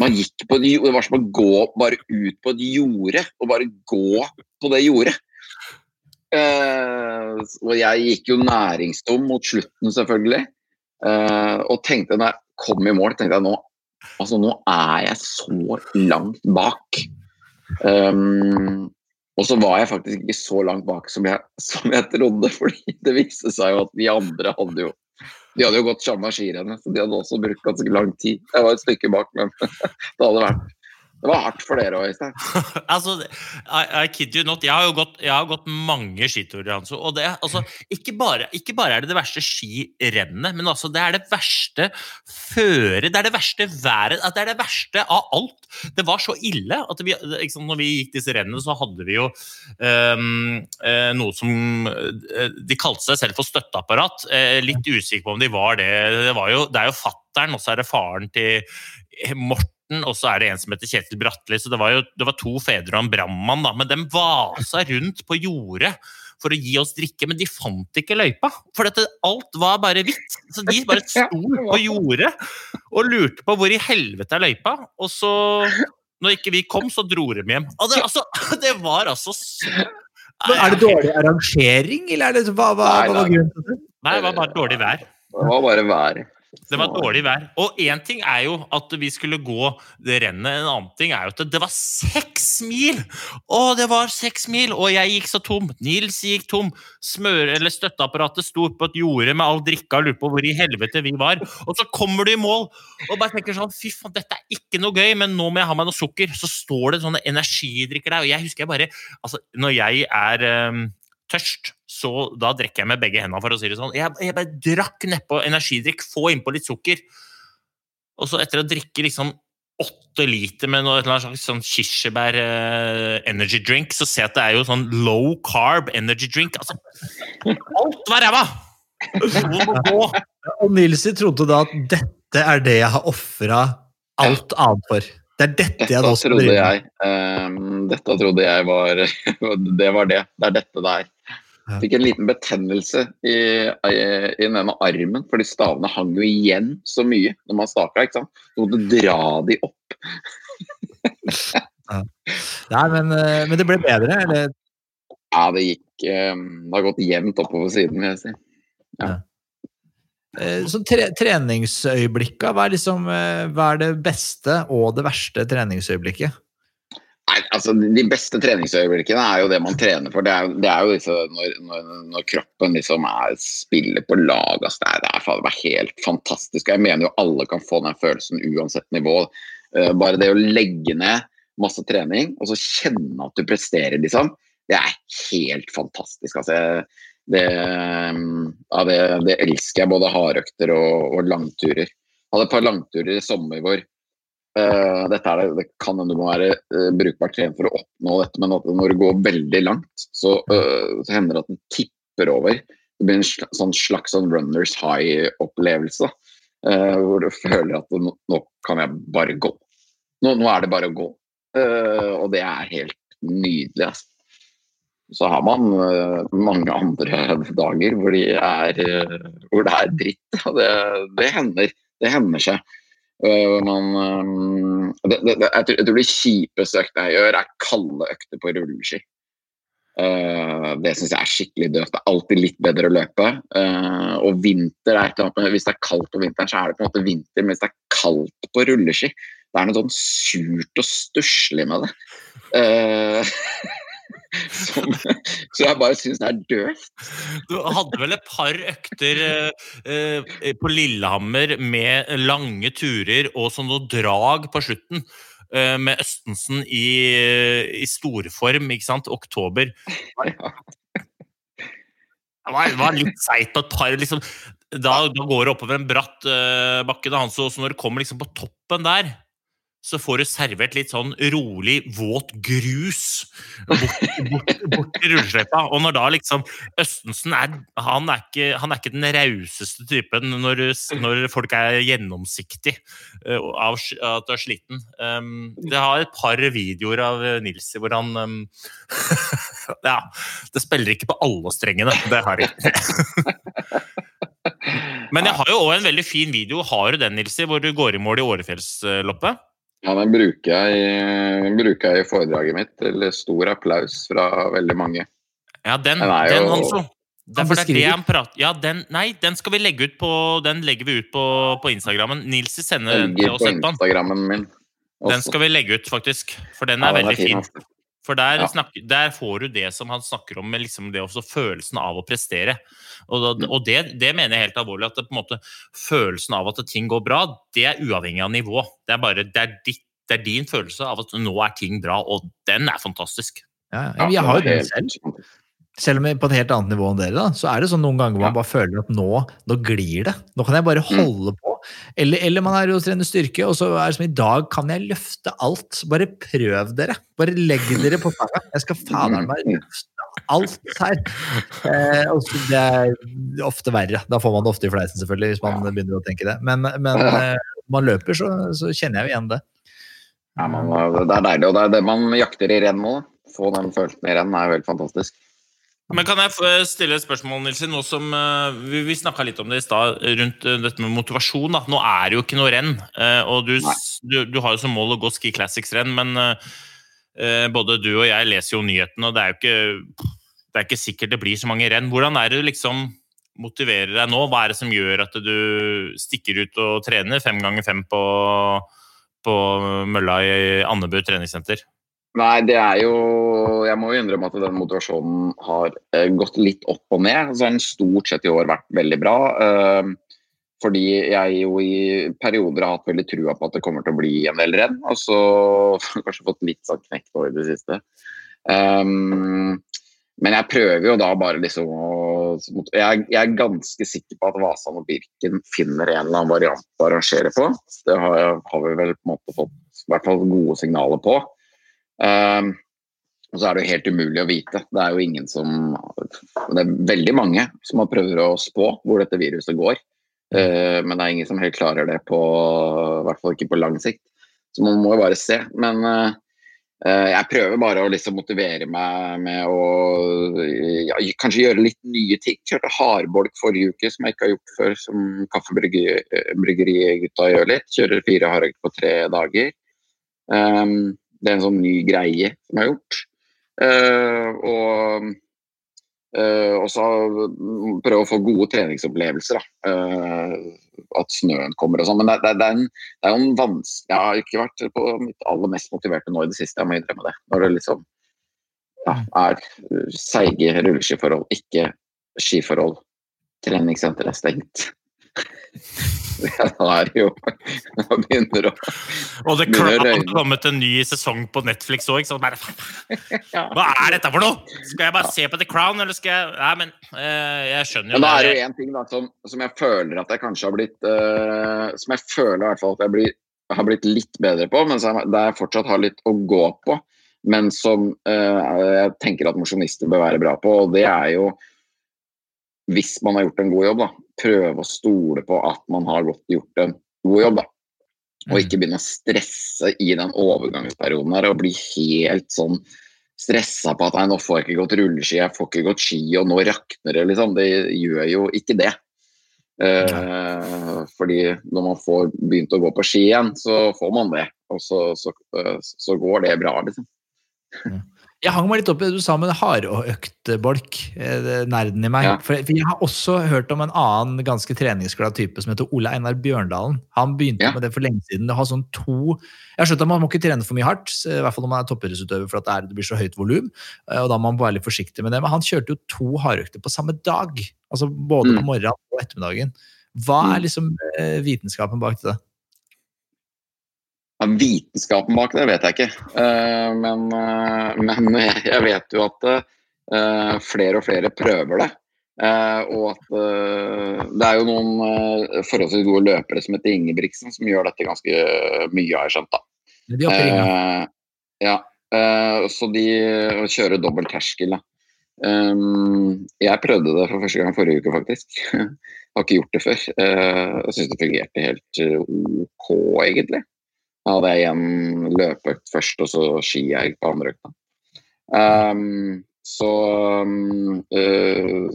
Man gikk på det var som å gå bare ut på et jorde, og bare gå på det jordet. Eh, og jeg gikk jo næringstom mot slutten, selvfølgelig. Eh, og tenkte når jeg kom i mål, tenkte jeg nå Altså, nå er jeg så langt bak. Um, og så var jeg faktisk ikke så langt bak som jeg, som jeg trodde, fordi det viste seg jo at de andre hadde jo de hadde jo gått samme skirennet, så de hadde også brukt ganske lang tid. Jeg var et stykke bak, men det hadde vært Det var hardt for dere òg, Øystein. altså, I, I kid you not. Jeg har jo gått, har gått mange skiturer, altså. Og det, altså, ikke, bare, ikke bare er det det verste skirennet, men altså, det er det verste føret. Det er det verste været. Det er det verste av alt. Det var så ille at vi, sant, når vi gikk disse rennene, så hadde vi jo um, noe som eh, De kalte seg selv for støtteapparat. Eh, litt usikker på om de var det. Det, var jo, det er jo fattern, og så er det faren til Morten og så er det en som heter Kjetil Bratli. Så det var jo det var to fedre og en brannmann, da. Men de vasa rundt på jordet for å gi oss drikke, men de fant ikke løypa. For dette, alt var bare hvitt. Så de bare sto på jordet og lurte på hvor i helvete er løypa. Og så, når ikke vi kom, så dro de hjem. Og det, altså, det var altså så Men er det dårlig arrangering, eller er det, hva, hva, Nei, hva var grunnen til det? Nei, det var bare dårlig vær. Det var bare været. Det var dårlig vær. Og én ting er jo at vi skulle gå det rennet, en annen ting er jo at det var seks mil! Å, det var seks mil! Og jeg gikk så tom. Nils gikk tom. Smør, eller Støtteapparatet sto på et jorde med all drikka og lurte på hvor i helvete vi var. Og så kommer du i mål og bare tenker sånn Fy faen, dette er ikke noe gøy, men nå må jeg ha meg noe sukker. Så står det sånne energidrikker der, og jeg husker jeg bare Altså, når jeg er um, tørst, så da drikker jeg med begge hendene, for å si det sånn. Jeg, jeg bare drakk nedpå energidrikk, få innpå litt sukker. Og så etter å drikke liksom åtte liter med noe et eller annet slags sånn kirsebær eh, energy drink, så ser jeg at det er jo sånn low carb energy drink. Altså, alt var ræva! Og Nilsi trodde da at dette er det jeg har ofra alt annet for. Det er dette jeg Dette nå skal drive med. jeg ehm, Dette trodde jeg var Det var det. Det er dette det er. Ja. Fikk en liten betennelse i, i, i den ene armen, fordi stavene hang jo igjen så mye når man staka. ikke sant? Du måtte dra de opp. Nei, men, eh, men det ble bedre, eller? Ja, det gikk ehm, Det har gått jevnt oppover siden, vil jeg si. Eh, Så tre, treningsøyeblikka, hva er, liksom, eh, hva er det beste og det verste treningsøyeblikket? Nei, altså De beste treningsøyeblikkene er jo det man trener for. Det er, det er jo disse, når, når, når kroppen liksom er, spiller på lag. Altså det, er, det er helt fantastisk. Jeg mener jo alle kan få den følelsen uansett nivå. Eh, bare det å legge ned masse trening og så kjenne at du presterer, liksom, det er helt fantastisk. Altså, det, ja, det, det elsker jeg, både hardøkter og, og langturer. Jeg hadde et par langturer i sommer hvor Eh, dette er det, kan hende du må være uh, brukbart trent for å oppnå dette, men når det går veldig langt, så, uh, så hender det at den tipper over. Det blir en slags, sånn slags sånn runners high-opplevelse. eh, hvor du føler at nå, nå kan jeg bare gå. Nå, nå er det bare å gå. Eh, og det er helt nydelig. Altså. Så har man eh, mange andre dager hvor, de er, eh, hvor det er dritt. Det, det hender. Det hender seg. Uh, man, um, det, det, det, jeg, jeg tror de kjipeste økta jeg gjør, er kalde økter på rulleski. Uh, det syns jeg er skikkelig døvt. Det er alltid litt bedre å løpe. Uh, og vinter er annet Hvis det er kaldt på vinteren, så er det på en måte vinter. Men hvis det er kaldt på rulleski, det er noe sånn surt og stusslig med det. Uh, som, så jeg bare syns det er døvt. Du hadde vel et par økter eh, eh, på Lillehammer med lange turer og sånn noe drag på slutten. eh, med Østensen i, i storform, ikke sant? Oktober. Det var, det var litt seigt på et par liksom, da, da går det oppover en bratt eh, bakke. Da, så, så når du kommer liksom på toppen der, så får du servert litt sånn rolig, våt grus bort, bort, bort til rullesløypa. Og når da liksom Østensen er Han er ikke, han er ikke den rauseste typen når, når folk er gjennomsiktig av at du er sliten. Um, det har et par videoer av Nils hvor han um, Ja, det spiller ikke på alle strengene. Det har jeg ikke. Men jeg har jo òg en veldig fin video. Har du den, Nilsi, hvor du går i mål i Årefjellsloppet? Ja, den bruker jeg, den bruker jeg i foredraget mitt til stor applaus fra veldig mange. Ja, den, Den jo- den Hanso. Derfor det er det han prater Ja, den, nei, den skal vi legge ut på Den legger vi ut på, på Instagrammen. Nilsi sender den til oss på etterpå. Den skal vi legge ut, faktisk. For den Ja, er den er veldig fin, fin. For der, Ja. snakker, der får du det som han snakker om, med liksom det også følelsen av å prestere. Og, Mm. da, og det, det mener jeg helt alvorlig. At det, på en måte, følelsen av at ting går bra, det er uavhengig av nivå. Det er bare det er, ditt, det er din følelse av at nå er ting bra, og den er fantastisk. Ja, Ja, jeg har jo det den selv. Selv om jeg på et helt annet nivå enn dere, da, så er det sånn noen ganger man bare føler at nå, nå glir det. Nå kan jeg bare Mm. holde på. Eller, eller man er jo trener styrke, og så er det som i dag kan jeg løfte alt. Bare prøv dere. Bare legg dere på fanget. Jeg skal fader meg Mm. løfte alt her. Eh, og det er ofte verre. Da får man det ofte i fleisen, selvfølgelig, hvis man begynner å tenke det. Men, men eh, man løper, så, så kjenner jeg jo igjen det. Ja, man, det er deilig, og det er det man jakter i renn nå. Få den følelsen i renn er jo helt fantastisk. Men kan jeg stille et spørsmål, Nilsen? Nå som eh, Vi, vi snakka litt om det i stad, rundt eh, dette med motivasjon. Da. Nå er det jo ikke noe renn. eh, Og du, du, du har jo som mål å gå Ski Classics-renn, men eh, både du og jeg leser jo nyhetene, og det er jo ikke, det er ikke sikkert det blir så mange renn. Hvordan er det du liksom motiverer deg nå? Hva er det som gjør at du stikker ut og trener fem ganger fem på, på mølla i Andebu treningssenter? Nei, det er jo Jeg må jo innrømme at den motivasjonen har eh, gått litt opp og ned. Så har den stort sett i år vært veldig bra. eh, fordi jeg jo i perioder har hatt veldig trua på at det kommer til å bli en del renn. Og så jeg kanskje fått litt sånn knekt på i det siste. Um, men jeg prøver jo da bare liksom å jeg, er ganske sikker på at Vasan og Birken finner en eller annen variant å arrangere på. Det har vi vel på en måte fått i hvert fall gode signaler på. Um, og så er det jo helt umulig å vite. Det er jo ingen som Det er veldig mange som har prøvd å spå hvor dette viruset går. Uh, men det er ingen som helt klarer det på I hvert fall ikke på lang sikt. Så man må jo bare se. Men eh, eh, jeg prøver bare å liksom motivere meg med å ja, kanskje gjøre litt nye ting. Kjørte hardbolk forrige uke, som jeg ikke har gjort før, som Kaffebryggeri-gutta gjør litt. Kjører fire hardøkter på tre dager. Um, det er en sånn ny greie som har gjort. Uh, og uh, og prøve å få gode treningsopplevelser. Uh, at snøen kommer og sånn. Men det, det, det, er en, det er en vanskelig Jeg har ikke vært på mitt aller mest motiverte nå i det siste, jeg må innrømme det. Når det liksom ja, er seige rulleskiforhold, ikke skiforhold. Treningssenteret er stengt. Ja, da er det jo Da begynner å Og det Crown har kommet en ny sesong på Netflix òg. Hva er dette for noe?! Skal jeg bare se på The Crown, eller skal jeg Nei, men eh, jeg skjønner jo Men da er det jo én ting da, som, som jeg føler at jeg kanskje har blitt uh, Som jeg føler i hvert fall at jeg blir, har blitt litt bedre på, men der jeg fortsatt har litt å gå på. Men som uh, jeg tenker at mosjonister bør være bra på, og det er jo Hvis man har gjort en god jobb, da, prøve å stole på at man har godt gjort en god jobb. da. Og ikke begynne å stresse i den overgangsperioden her og bli helt sånn stressa på at nå får jeg ikke gått rulleski, jeg får ikke gått ski, og nå rakner det, liksom. Det gjør jo ikke det. Eh, fordi når man får begynt å gå på ski igjen, så får man det. Og så, så, eh, så går det bra, liksom. Jeg hang meg litt opp i det du sa med hardøktbolk, eh, er nerden i meg. Ja. For jeg har også hørt om en annen ganske treningsglad type som heter Ole Einar Bjørndalen. Han begynte Ja. med det for lenge siden. Det har sånn to Jeg har skjønt at man må ikke trene for mye hardt, i hvert fall når man er toppidrettsutøver, for at det, blir så høyt volum. eh, Og da må man være litt forsiktig med det. Men han kjørte jo to hardøkter på samme dag. Altså både på Mm. morgenen og ettermiddagen. Hva er Mm. liksom eh, vitenskapen bak det? Vitenskapen bak det vet jeg ikke. Eh, men, eh, men jeg vet jo at eh, flere og flere prøver det. Og at det er jo noen uh, forholdsvis gode løpere som heter Ingebrigtsen, som gjør dette ganske mye, har jeg skjønt. da. De. Eh, ja, så de kjører dobbel terskel. Da. Um, jeg prøvde det for første gang forrige uke, faktisk. Har ikke gjort det før. Jeg syns det fungerte helt ok, egentlig. Da hadde jeg igjen løpeøkt først, og så skielg på andre økta. Um, så um, uh,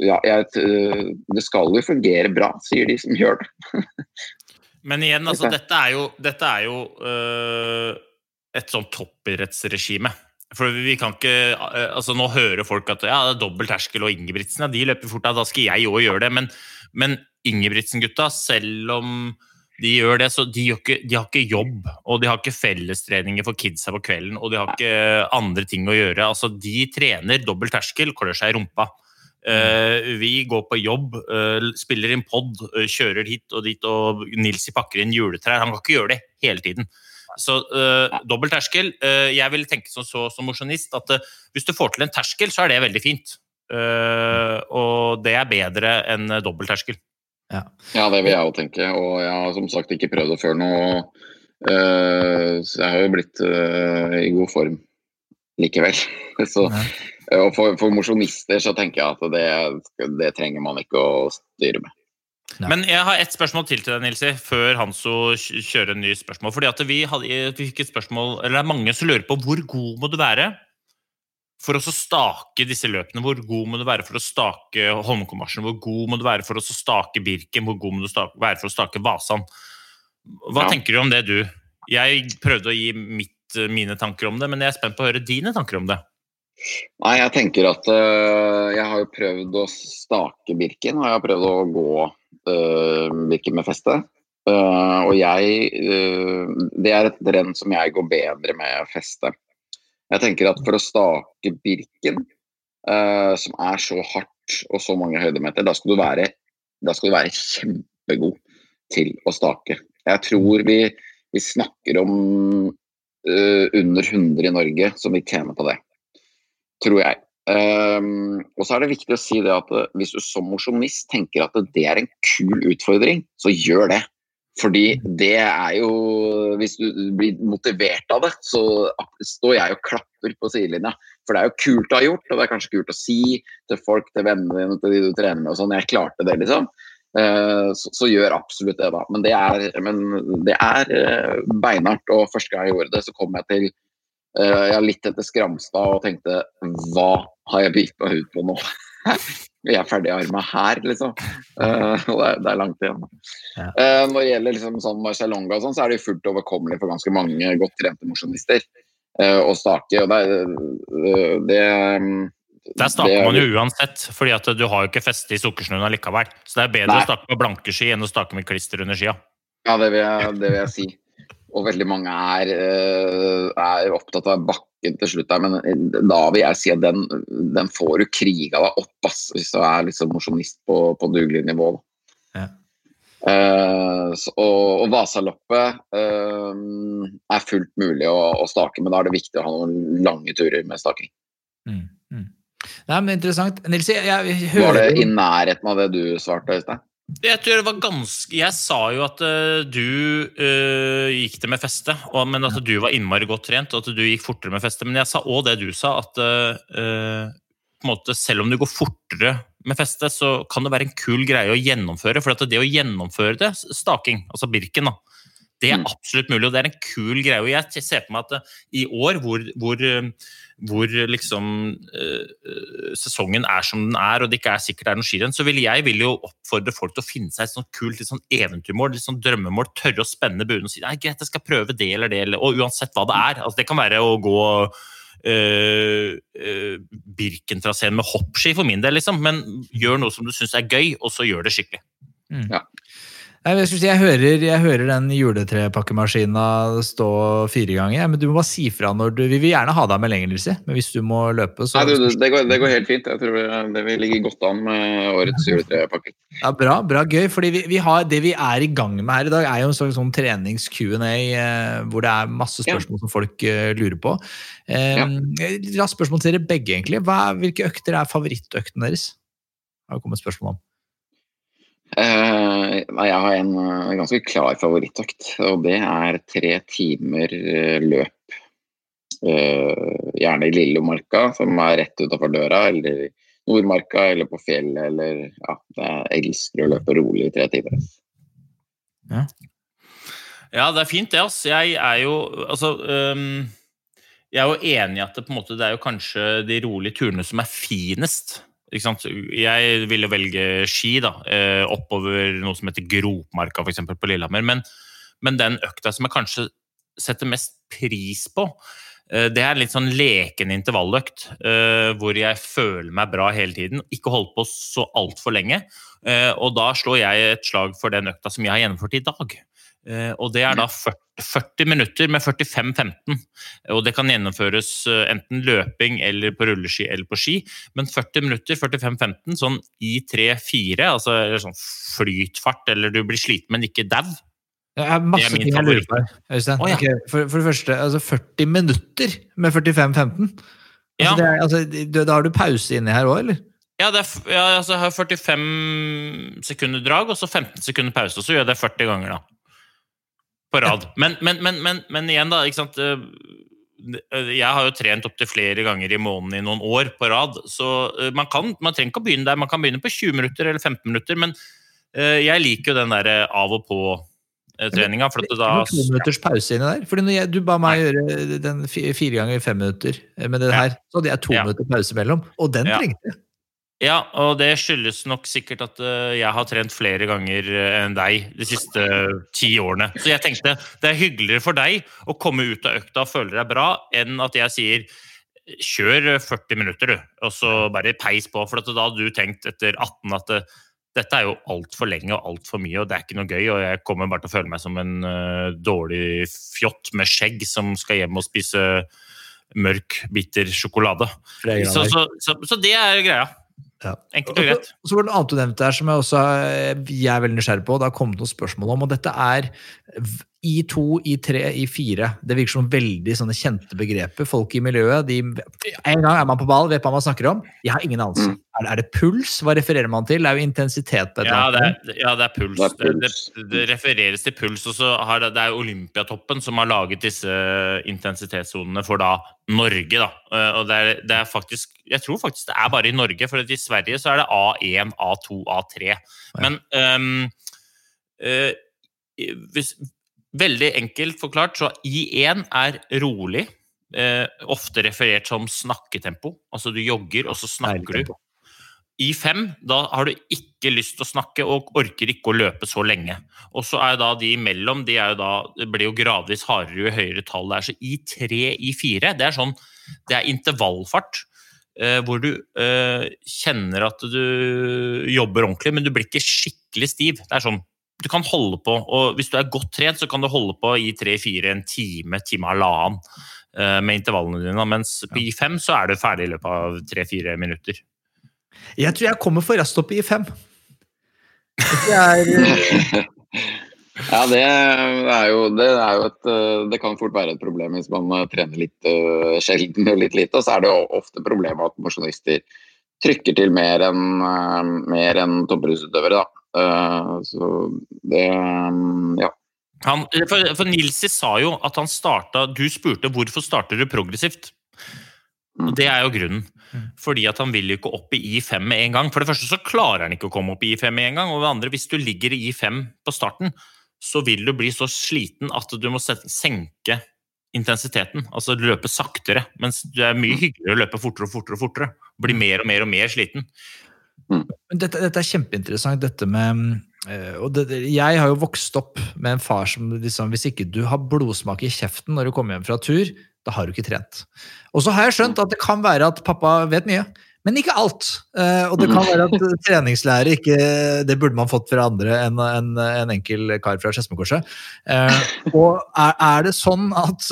ja, jeg, eh, det skal jo fungere bra, sier de som gjør det. Men igjen, altså, dette er jo, dette er jo uh, et sånn toppidrettsregime. For vi kan ikke øh, altså Nå hører folk at ja, det er dobbel terskel og Ingebrigtsen ja, de løper fort, da skal jeg òg gjøre det. Men, men Ingebrigtsen-gutta, selv om de gjør det, så de, ikke, de har ikke jobb. Og de har ikke fellestreninger for kidsa på kvelden, og de har ikke andre ting å gjøre. Altså, de trener dobbel terskel, klør seg i rumpa. Uh, vi går på jobb, uh, spiller inn pod, uh, kjører hit og dit, og Nilsi pakker inn juletrær. Han kan ikke gjøre det hele tiden. Så uh, dobbel terskel. jeg vil tenke som, så, som mosjonist at hvis du får til en terskel, så er det veldig fint. Og det er bedre enn dobbel terskel. Ja, det vil jeg òg tenke. Og jeg har som sagt ikke prøvd det før nå. eh, så jeg har jo blitt eh, i god form likevel. Så, og for, for mosjonister så tenker jeg at det, det trenger man ikke å styre med. Ja. Men jeg har ett spørsmål til til deg, Nilsi, før Hanso kj- kjører en ny spørsmål. Fordi at vi, hadde, vi fikk et spørsmål, eller det er mange som lurer på hvor god må du være for å stake disse løpene? Hvor god må du være for å stake Holmenkollmarsjen? Hvor god må du være for å stake Birken? Hvor god må du stake, være for å stake Vasan? Hva Ja. tenker du om det, du? Jeg prøvde å gi mitt, mine tanker om det, men jeg er spent på å høre dine tanker om det. Nei, jeg tenker at øh, jeg har jo prøvd å stake Birken, og jeg har prøvd å gå øh, Birken med feste. Uh, og jeg øh, Det er et renn som jeg går bedre med feste. Jeg tenker at for å stake Birken, uh, som er så hardt og så mange høydemeter, da skal du være, skal du være kjempegod til å stake. Jeg tror vi, vi snakker om uh, under 100 i Norge som vil tjene på det tror jeg. Um, og så er det viktig å si det at eh, hvis du som mosjonist tenker at det er en kul utfordring, så gjør det. Fordi det er jo Hvis du blir motivert av det, så står jeg og klapper på sidelinja. For det er jo kult å ha gjort, og det er kanskje kult å si til folk, til vennene dine, til de du trener med og sånn 'Jeg klarte det', liksom. eh, så, så gjør absolutt det, da. Men det er, men det er eh, beinhardt. Og første gang jeg gjorde det, så kom jeg til eh, ja, litt etter Skramstad og tenkte hva har jeg bitt meg ut på nå? Vi er ferdig arma her, liksom. Uh, det er, det er langt igjen. Ja. Uh, når det gjelder liksom sånn Marcialonga og sånn, så er det jo fullt overkommelig for ganske mange godt trente mosjonister uh, å stake. Og det, uh, det, Der staker er- man jo uansett, fordi at du har jo ikke feste i sukkersnøen allikevel. Så det er bedre Nei. å stake med blanke ski enn å stake med klister under skia. Ja, det vil jeg, det vil jeg si. Og veldig mange er, eh, er opptatt av bakken til slutt der, men eh, da vil jeg si at den, den får du kriga deg opp, ass, hvis du er liksom mosjonist på, på dugelig nivå. Ja. Uh, så, og, og Vasaloppet uh, er fullt mulig å, å stake, men da er det viktig å ha noen lange turer med staking. Mm, mm. Nei, men Interessant. Nils, jeg, jeg Var det i nærheten av det du svarte, Øystein? Jeg tror det var ganske Jeg sa jo at uh, du uh, gikk det med feste, og, men at du var innmari godt trent, og at du gikk fortere med feste. Men jeg sa òg det du sa, at uh, måte, selv om du går fortere med feste, så kan det være en kul greie å gjennomføre. For at det å gjennomføre det, staking, altså Birken, da, det er Mm. absolutt mulig, og det er en kul greie. Og jeg ser på meg at eh, i år, hvor, hvor, eh, hvor liksom eh, eh, sesongen er som den er, og det ikke er sikkert det er noe skirenn, så vil jeg vil jo oppfordre folk til å finne seg et sånt kult litt sånn eventyrmål, litt sånn drømmemål, tørre å spenne buen og si nei, greit, jeg skal prøve det eller det, eller, og uansett hva det er. Altså, det kan være å gå Uh, uh, Birkentraseen med hoppski for min del, liksom, men gjør noe som du syns er gøy, og så gjør det skikkelig. Nei, jeg, si, jeg, hører, jeg hører den juletrepakkemaskina stå fire ganger, ja, men du må bare si fra når du Vi vil gjerne ha deg med lenger, Nilsi, men hvis du må løpe, så Nei, du, det, går, det går helt fint. Jeg tror det vil ligge godt an med årets juletrepakke. Ja, Bra, bra, gøy. fordi vi, vi har, Det vi er i gang med her i dag, er jo en slags sånn trenings-Q&A eh, hvor det er masse Ja. spørsmål som folk eh, lurer på. Eh, Raskt spørsmål til dere begge, egentlig. Hva, hvilke økter er favorittøkten deres? Har kommet spørsmål om. Eh, jeg har en eh, ganske klar favorittøkt, og det er tre timer eh, løp. Eh, gjerne i Lillomarka, som er rett utafor døra, eller i Nordmarka, eller på fjellet, eller ja, jeg elsker å løpe rolig i tre timer. Ja, det er fint, det. altså. Jeg er jo Altså um, Jeg er jo enig i at det, på en måte, det er jo kanskje de rolige turene som er finest. Jeg ville velge ski da, eh, oppover noe som heter Gropmarka, f.eks. på Lillehammer. Men, men den økta som jeg kanskje setter mest pris på, eh, det er en litt sånn leken intervalløkt, eh, hvor jeg føler meg bra hele tiden. Ikke holdt på så altfor lenge. Og da slår jeg et slag for den økta som jeg har gjennomført i dag. Eh, Og det er da 40, 40 minutter med 45-15. Og det kan gjennomføres eh, enten løping eller på rulleski eller på ski. Men 40 minutter, 45-15, sånn i 3-4, altså sånn flytfart, eller du blir sliten, men ikke dau. Det er masse Det er ting jeg lurer på. Å, ja. okay, for, for det første, altså 40 minutter med 45-15. Altså, Ja. er, altså, da har du pause inni her òg, eller? Ja, det er, ja, altså, jeg har 45 sekunder drag, og så 15 sekunder pause. Og så gjør jeg det 40 ganger, da. På rad. Men, men, men, men, men igjen, da. ikke sant? eh, Jeg har jo trent opptil flere ganger i måneden i noen år på rad. Så eh, man, kan, man trenger ikke å begynne der. Man kan begynne på 20 minutter eller 15 minutter. Men eh, jeg liker jo den der eh, av og på-treninga. For at da to minutters pause inni der. Fordi jeg, du ba meg gjøre den fire ganger fem minutter med det her, så hadde jeg to Ja. minutter pause mellom. Og den Ja. trengte jeg. Ja, og det skyldes nok sikkert at eh, jeg har trent flere ganger eh, enn deg de siste ti årene. Så jeg tenkte det er hyggeligere for deg å komme ut av økta og føle deg bra, enn at jeg sier kjør 40 minutter, du, og så bare peis på. For at da hadde du tenkt etter 18 at eh, dette er jo altfor lenge og altfor mye, og det er ikke noe gøy, og jeg kommer bare til å føle meg som en uh, dårlig fjott med skjegg som skal hjem og spise mørk, bitter sjokolade. Så, så, så, så det er greia. Ja. Enkelt og greit. Så var det noe annet du nevnte her som jeg også er, jeg er veldig nysgjerrig på. Det har kommet noen spørsmål om, og dette er I2, I3, I4. Det virker som veldig sånne kjente begreper. Folk i miljøet, de, En gang er man på ball, vet hva man snakker om. Jeg har ingen anelse. Mm. Er, det- er det puls? Hva refererer man til? Det er jo intensitet. på et Ja, det er, ja, det er puls. Det er puls. det, det refereres til puls, og så har det, det er Olympiatoppen som har laget disse intensitetssonene for da Norge, da. Eh, Og det er, det er faktisk Jeg tror faktisk det er bare i Norge, for i Sverige så er det A1, A2, A3. Men um, uh, hvis, Veldig enkelt forklart, så I1 er rolig. Eh, ofte referert som snakketempo. Altså du jogger, og så snakker du. I 5 da har du ikke lyst til å snakke og orker ikke å løpe så lenge. Og så er da de imellom, de da, det blir jo gradvis hardere jo høyere tall det er. Så i 3, i 4, det er sånn, det er intervallfart. Eh, hvor du eh, kjenner at du jobber ordentlig, men du blir ikke skikkelig stiv. Det er sånn, du kan holde på, og hvis du er godt trent, så kan du holde på i tre-fire en time, time halvannen eh, med intervallene dine. Mens på I5 så er du ferdig i løpet av tre-fire minutter. Jeg tror jeg kommer for raskt opp i I5. Det er, Ja, det er, jo, det er jo et øh, Det kan fort være et problem hvis man øh, trener litt uh, sjelden og litt lite. Og så er det jo ofte problemet at mosjonister trykker til mer enn uh, mer enn toppidrettsutøvere, da. Eh, så det øh, Ja. Han, for, for Nilsi sa jo at han starta Du spurte hvorfor starter du progressivt. Og det er jo grunnen. Fordi at han vil jo ikke opp i I5 med en gang. For det første så klarer han ikke å komme opp i I5 med en gang. Og det andre, hvis du ligger i I5 på starten, så vil du bli så sliten at du må senke intensiteten. Altså løpe saktere. Mens det er mye hyggeligere å løpe fortere og fortere og fortere. Bli mer og mer og mer sliten. Men Dette, dette er kjempeinteressant, dette med eh, og det, Jeg har jo vokst opp med en far som liksom Hvis ikke du har blodsmak i kjeften når du kommer hjem fra tur, da har du ikke trent. Og så har jeg skjønt at det kan være at pappa vet mye, men ikke alt. Eh, og det kan være at treningslære ikke Det burde man fått fra andre enn en, en enkel kar fra Skedsmokorset. Eh, og er, er det sånn at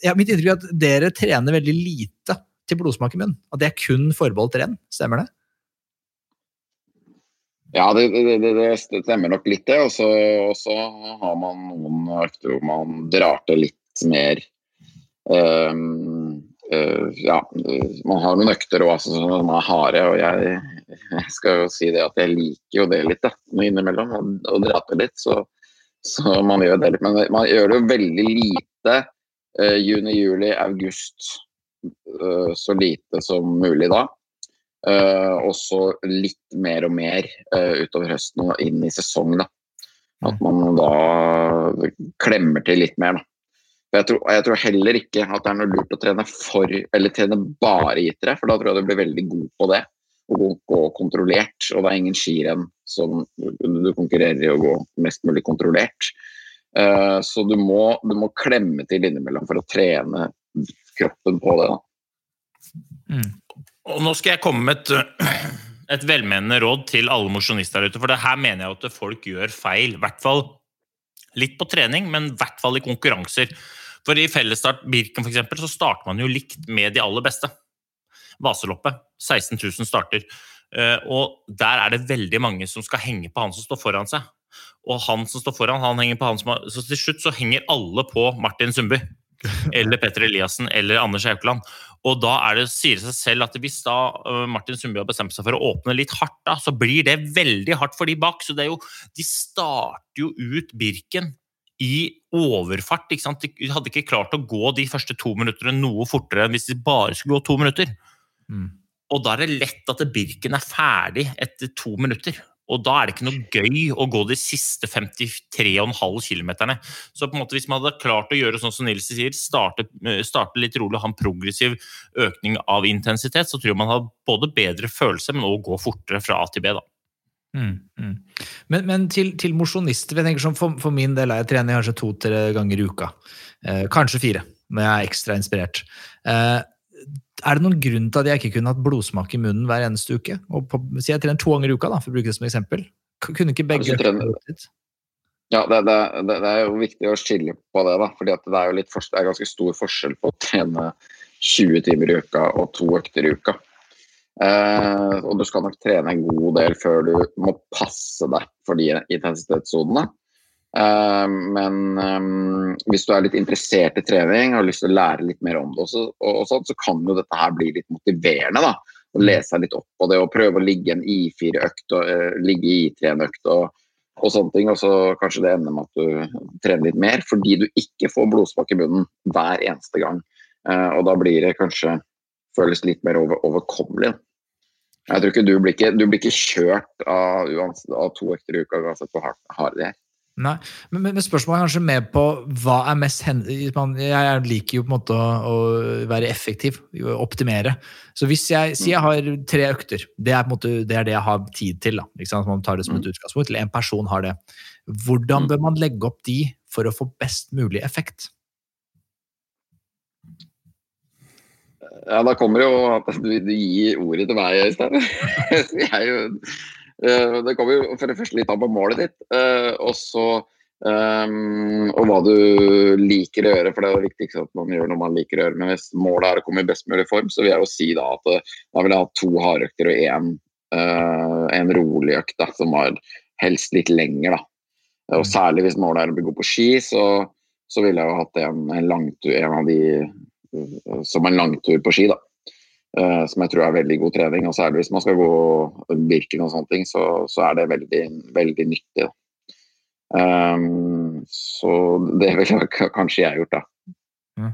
ja, Mitt inntrykk er at dere trener veldig lite til blodsmak i munnen. At det er kun forbeholdt renn. Stemmer det? Ja, det, det, det, det stemmer nok litt, det. Og så har man noen økter hvor man drar til litt mer um, uh, Ja, man har noen økter òg som er harde, og jeg, jeg skal jo si det at jeg liker jo det litt, da, innimellom. Å dra til litt, så, så man gjør det litt. Men man gjør det jo veldig lite uh, juni, juli, august. Uh, så lite som mulig da. Uh, og så litt mer og mer uh, utover høsten og inn i sesong. Da. At man da klemmer til litt mer. Da. Jeg, tror, jeg tror heller ikke at det er noe lurt å trene for, eller trene bare gittere, for da tror jeg du blir veldig god på det. Og gå, gå kontrollert. Og det er ingen skirenn som du konkurrerer i å gå mest mulig kontrollert. Uh, så du må, du må klemme til innimellom for å trene kroppen på det. da. Og nå skal jeg komme med et, et velmenende råd til alle mosjonister der ute. For det her mener jeg at folk gjør feil. I hvert fall litt på trening, men i hvert fall i konkurranser. For i fellesstart Birken for eksempel, så starter man jo likt med de aller beste. Vaseloppet. 16 000 starter. Eh, Og der er det veldig mange som skal henge på han som står foran seg. Og han som står foran, han henger på han som har Så til slutt så henger alle på Martin Sundby. Eller Petter Eliassen eller Anders Haukeland. Og da er det, sier det seg selv at hvis da øh, Martin Sundby har bestemt seg for å åpne litt hardt, da, så blir det veldig hardt for de bak. Så det er jo, de starter jo ut Birken i overfart. ikke sant? De hadde ikke klart å gå de første to minuttene noe fortere enn hvis de bare skulle gå to minutter. Og da er det lett at Birken er ferdig etter to minutter. Og da er det ikke noe gøy å gå de siste 53,5 km. Så på en måte hvis man hadde klart å gjøre sånn som Nils sier, starte, eh, starte litt rolig og ha en progressiv økning av intensitet, så tror jeg man har både bedre følelse, men også gå fortere fra A til B. da. Mm, mm. Men, men til, til mosjonister, sånn, for, for min del er jeg trener kanskje to-tre ganger i uka. Eh, kanskje fire, når jeg er ekstra inspirert. Eh, er det noen grunn til at jeg ikke kunne hatt blodsmak i munnen hver eneste uke? Og på, si jeg trener to ganger i uka, da, for å bruke det som eksempel. Kunne ikke begge Ja, det, det, det, er jo viktig å skille på det, da. fordi det er jo litt det er ganske stor forskjell på å trene 20 timer i uka og to økter i uka. Eh, og du skal nok trene en god del før du må passe deg for de intensitetssonene. Eh, men eh, hvis du er litt interessert i trening og har lyst til å lære litt mer om det, også, og, sånt, så kan jo dette her bli litt motiverende. da, Å lese seg litt opp på det og prøve å ligge en I4-økt og uh, ligge i I3-økt og, og sånne ting. Og så kanskje det ender med at du trener litt mer, fordi du ikke får blodsmak i munnen hver eneste gang. Og da blir det kanskje føles litt mer over, overkommelig. Jeg tror ikke du blir ikke, du blir ikke kjørt av, av to økter i uka uansett hvor hardt det er. Nei, men, men spørsmålet er kanskje mer på hva er mest hen... Jeg liker jo på en måte å, å være effektiv, optimere. Så hvis jeg sier jeg har tre økter, det er, måte, det, er det jeg har tid til. da, ikke sant? Man tar det som et utgangspunkt, eller en person har det. Hvordan bør man legge opp de for å få best mulig effekt? Ja, da kommer jo at du, gir ordet til meg, Øystein. uh, det kommer jo for det første litt an på målet ditt, uh, og så um, og hva du liker å gjøre, for det er det viktigste at man gjør noe man liker å gjøre. Men hvis målet er å komme i best mulig form, så vil jeg jo si da at uh, da vil jeg ha to hardøkter og én en rolig økt, da, som var helst litt lenger. da. Og særlig hvis målet er å bli god på ski, så, så ville jeg jo hatt en, en langtur, en av de som en langtur på ski. da. Uh, som jeg tror er veldig god trening. og Særlig hvis man skal gå Birken og sånne ting, så, så er det veldig, veldig nyttig. Um, så det ville kanskje jeg gjort, da. Ja.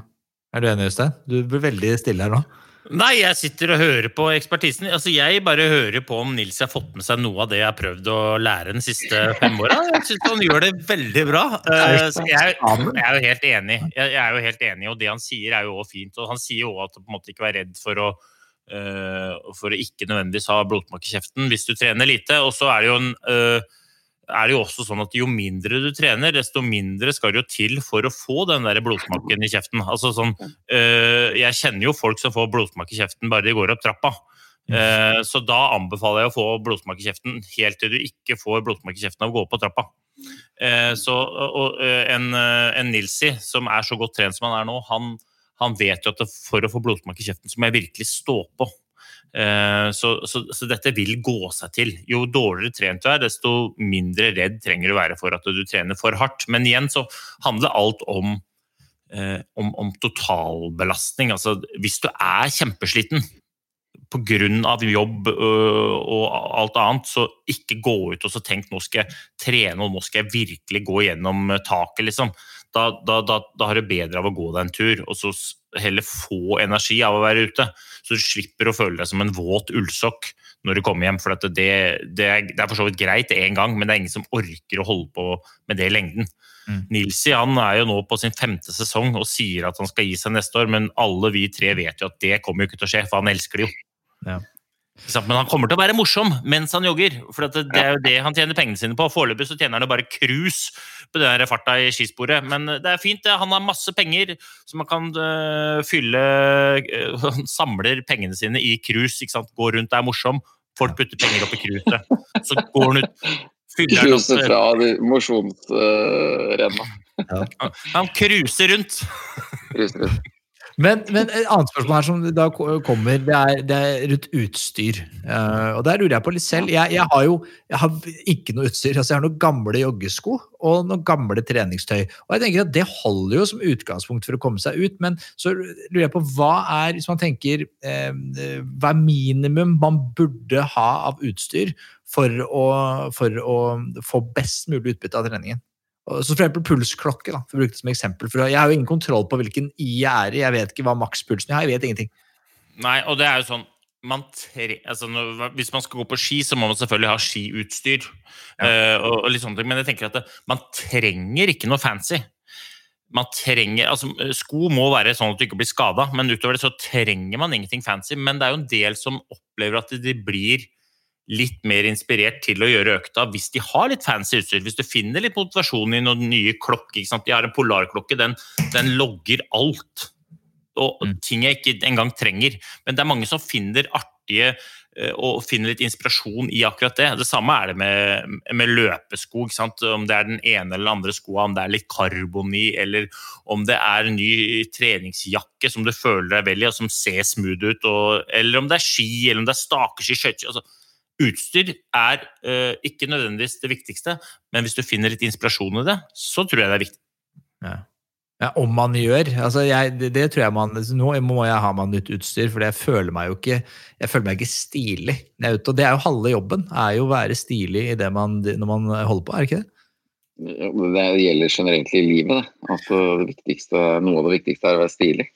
Er du enig, Øystein? Du blir veldig stille her nå. Nei, jeg sitter og hører på ekspertisen. Altså, Jeg bare hører på om Nils har fått med seg noe av det jeg har prøvd å lære den siste fem åra. Jeg syns han gjør det veldig bra. Uh, så jeg, jeg, er jo helt enig. Jeg, er jo helt enig, Og det han sier, er jo også fint. Og han sier jo at du på en måte ikke være redd for å uh, for å ikke nødvendigvis ha blodsmak i kjeften hvis du trener lite. Og så er det jo en uh, er det jo også sånn at jo mindre du trener, desto mindre skal det jo til for å få den der blodsmaken i kjeften. Altså sånn, øh, jeg kjenner jo folk som får blodsmak i kjeften bare de går opp trappa. Uh, så da anbefaler jeg å få blodsmak i kjeften helt til du ikke får blodsmak i kjeften av å gå opp på trappa. Uh, så, og, uh, en, en Nilsi som er så godt trent som han er nå, han, han vet jo at det, for å få blodsmak i kjeften så må jeg virkelig stå på. Eh, så, så, så, dette vil gå seg til. Jo dårligere trent du er, desto mindre redd trenger du være for at du trener for hardt. Men igjen så handler alt om, eh, om, om totalbelastning. Altså hvis du er kjempesliten pga. jobb og alt annet, så ikke gå ut og tenk nå skal jeg trene og nå skal jeg virkelig gå gjennom taket, liksom. Da, da, da, da har du bedre av å gå deg en tur. og så heller få energi av å være ute. Så du slipper å føle deg som en våt ullsokk når du kommer hjem. For det, det, er, det, er, for så vidt greit én gang, men det er ingen som orker å holde på med det i lengden. Mm. Nilsi han er jo nå på sin femte sesong og sier at han skal gi seg neste år, men alle vi tre vet jo at det kommer jo ikke til å skje, for han elsker det jo. Ja. Men han kommer til å være morsom mens han jogger. For det, er jo det han tjener pengene sine på. Foreløpig så tjener han bare cruise på den farta i skisporet. Men det er fint. Han har masse penger som han kan uh, fylle uh, Han samler pengene sine i cruise. Går rundt, er morsom. Folk putter penger opp i cruiset. Så går han ut fyller fra mosjonsrenna. Uh, ja. Han cruiser rundt. Kruser rundt. Men, men, et annet spørsmål her som da kommer, det er, det er rundt utstyr. Uh, og der lurer jeg på litt selv. Jeg, jeg, har jo jeg har ikke noe utstyr. altså Jeg har noen gamle joggesko og noen gamle treningstøy. Og jeg tenker at Det holder jo som utgangspunkt for å komme seg ut, men så lurer jeg på hva er hvis man tenker, uh, hva er minimum man burde ha av utstyr for å, for å få best mulig utbytte av treningen? Så for eksempel pulsklokke, da, for å bruke det som eksempel. For jeg har jo ingen kontroll på hvilken I jeg er i. Jeg vet ikke hva makspulsen er. Jeg vet ingenting. Nei, og det er jo sånn man tre, altså, Hvis man skal gå på ski, så må man selvfølgelig ha skiutstyr. Ja. Uh, og, og litt sånne ting. Men jeg tenker at det, man trenger ikke noe fancy. Man trenger, altså Sko må være sånn at du ikke blir skada, men utover det så trenger man ingenting fancy. Men det er jo en del som opplever at de blir litt mer inspirert til å gjøre økta hvis de har litt fancy utstyr. Hvis du finner litt motivasjon i noen nye klokker. De har en polarklokke, den, den logger alt. Og mm. ting jeg ikke engang trenger. Men det er mange som finner artige eh, og finner litt inspirasjon i akkurat det. Det samme er det med, med løpesko. Om det er den ene eller den andre skoa, om det er litt karbon i, eller om det er en ny treningsjakke som du føler deg vel i, og som ser smooth ut, og, eller om det er ski, eller om det er stakeski, skøyter altså, utstyr er uh, ikke nødvendigvis det viktigste, men hvis du finner litt inspirasjon i det, så tror jeg det er viktig. Ja. Ja, om man gjør. Altså jeg, det, det tror jeg man Nå må jeg ha meg nytt utstyr, for jeg føler meg jo ikke jeg føler meg ikke stilig. når jeg er ute, og det er jo halve jobben, er jo å være stilig i det man, når man holder på, er det ikke det? Det gjelder generelt i livet. Det. At det viktigste, noe av det viktigste er å være stilig.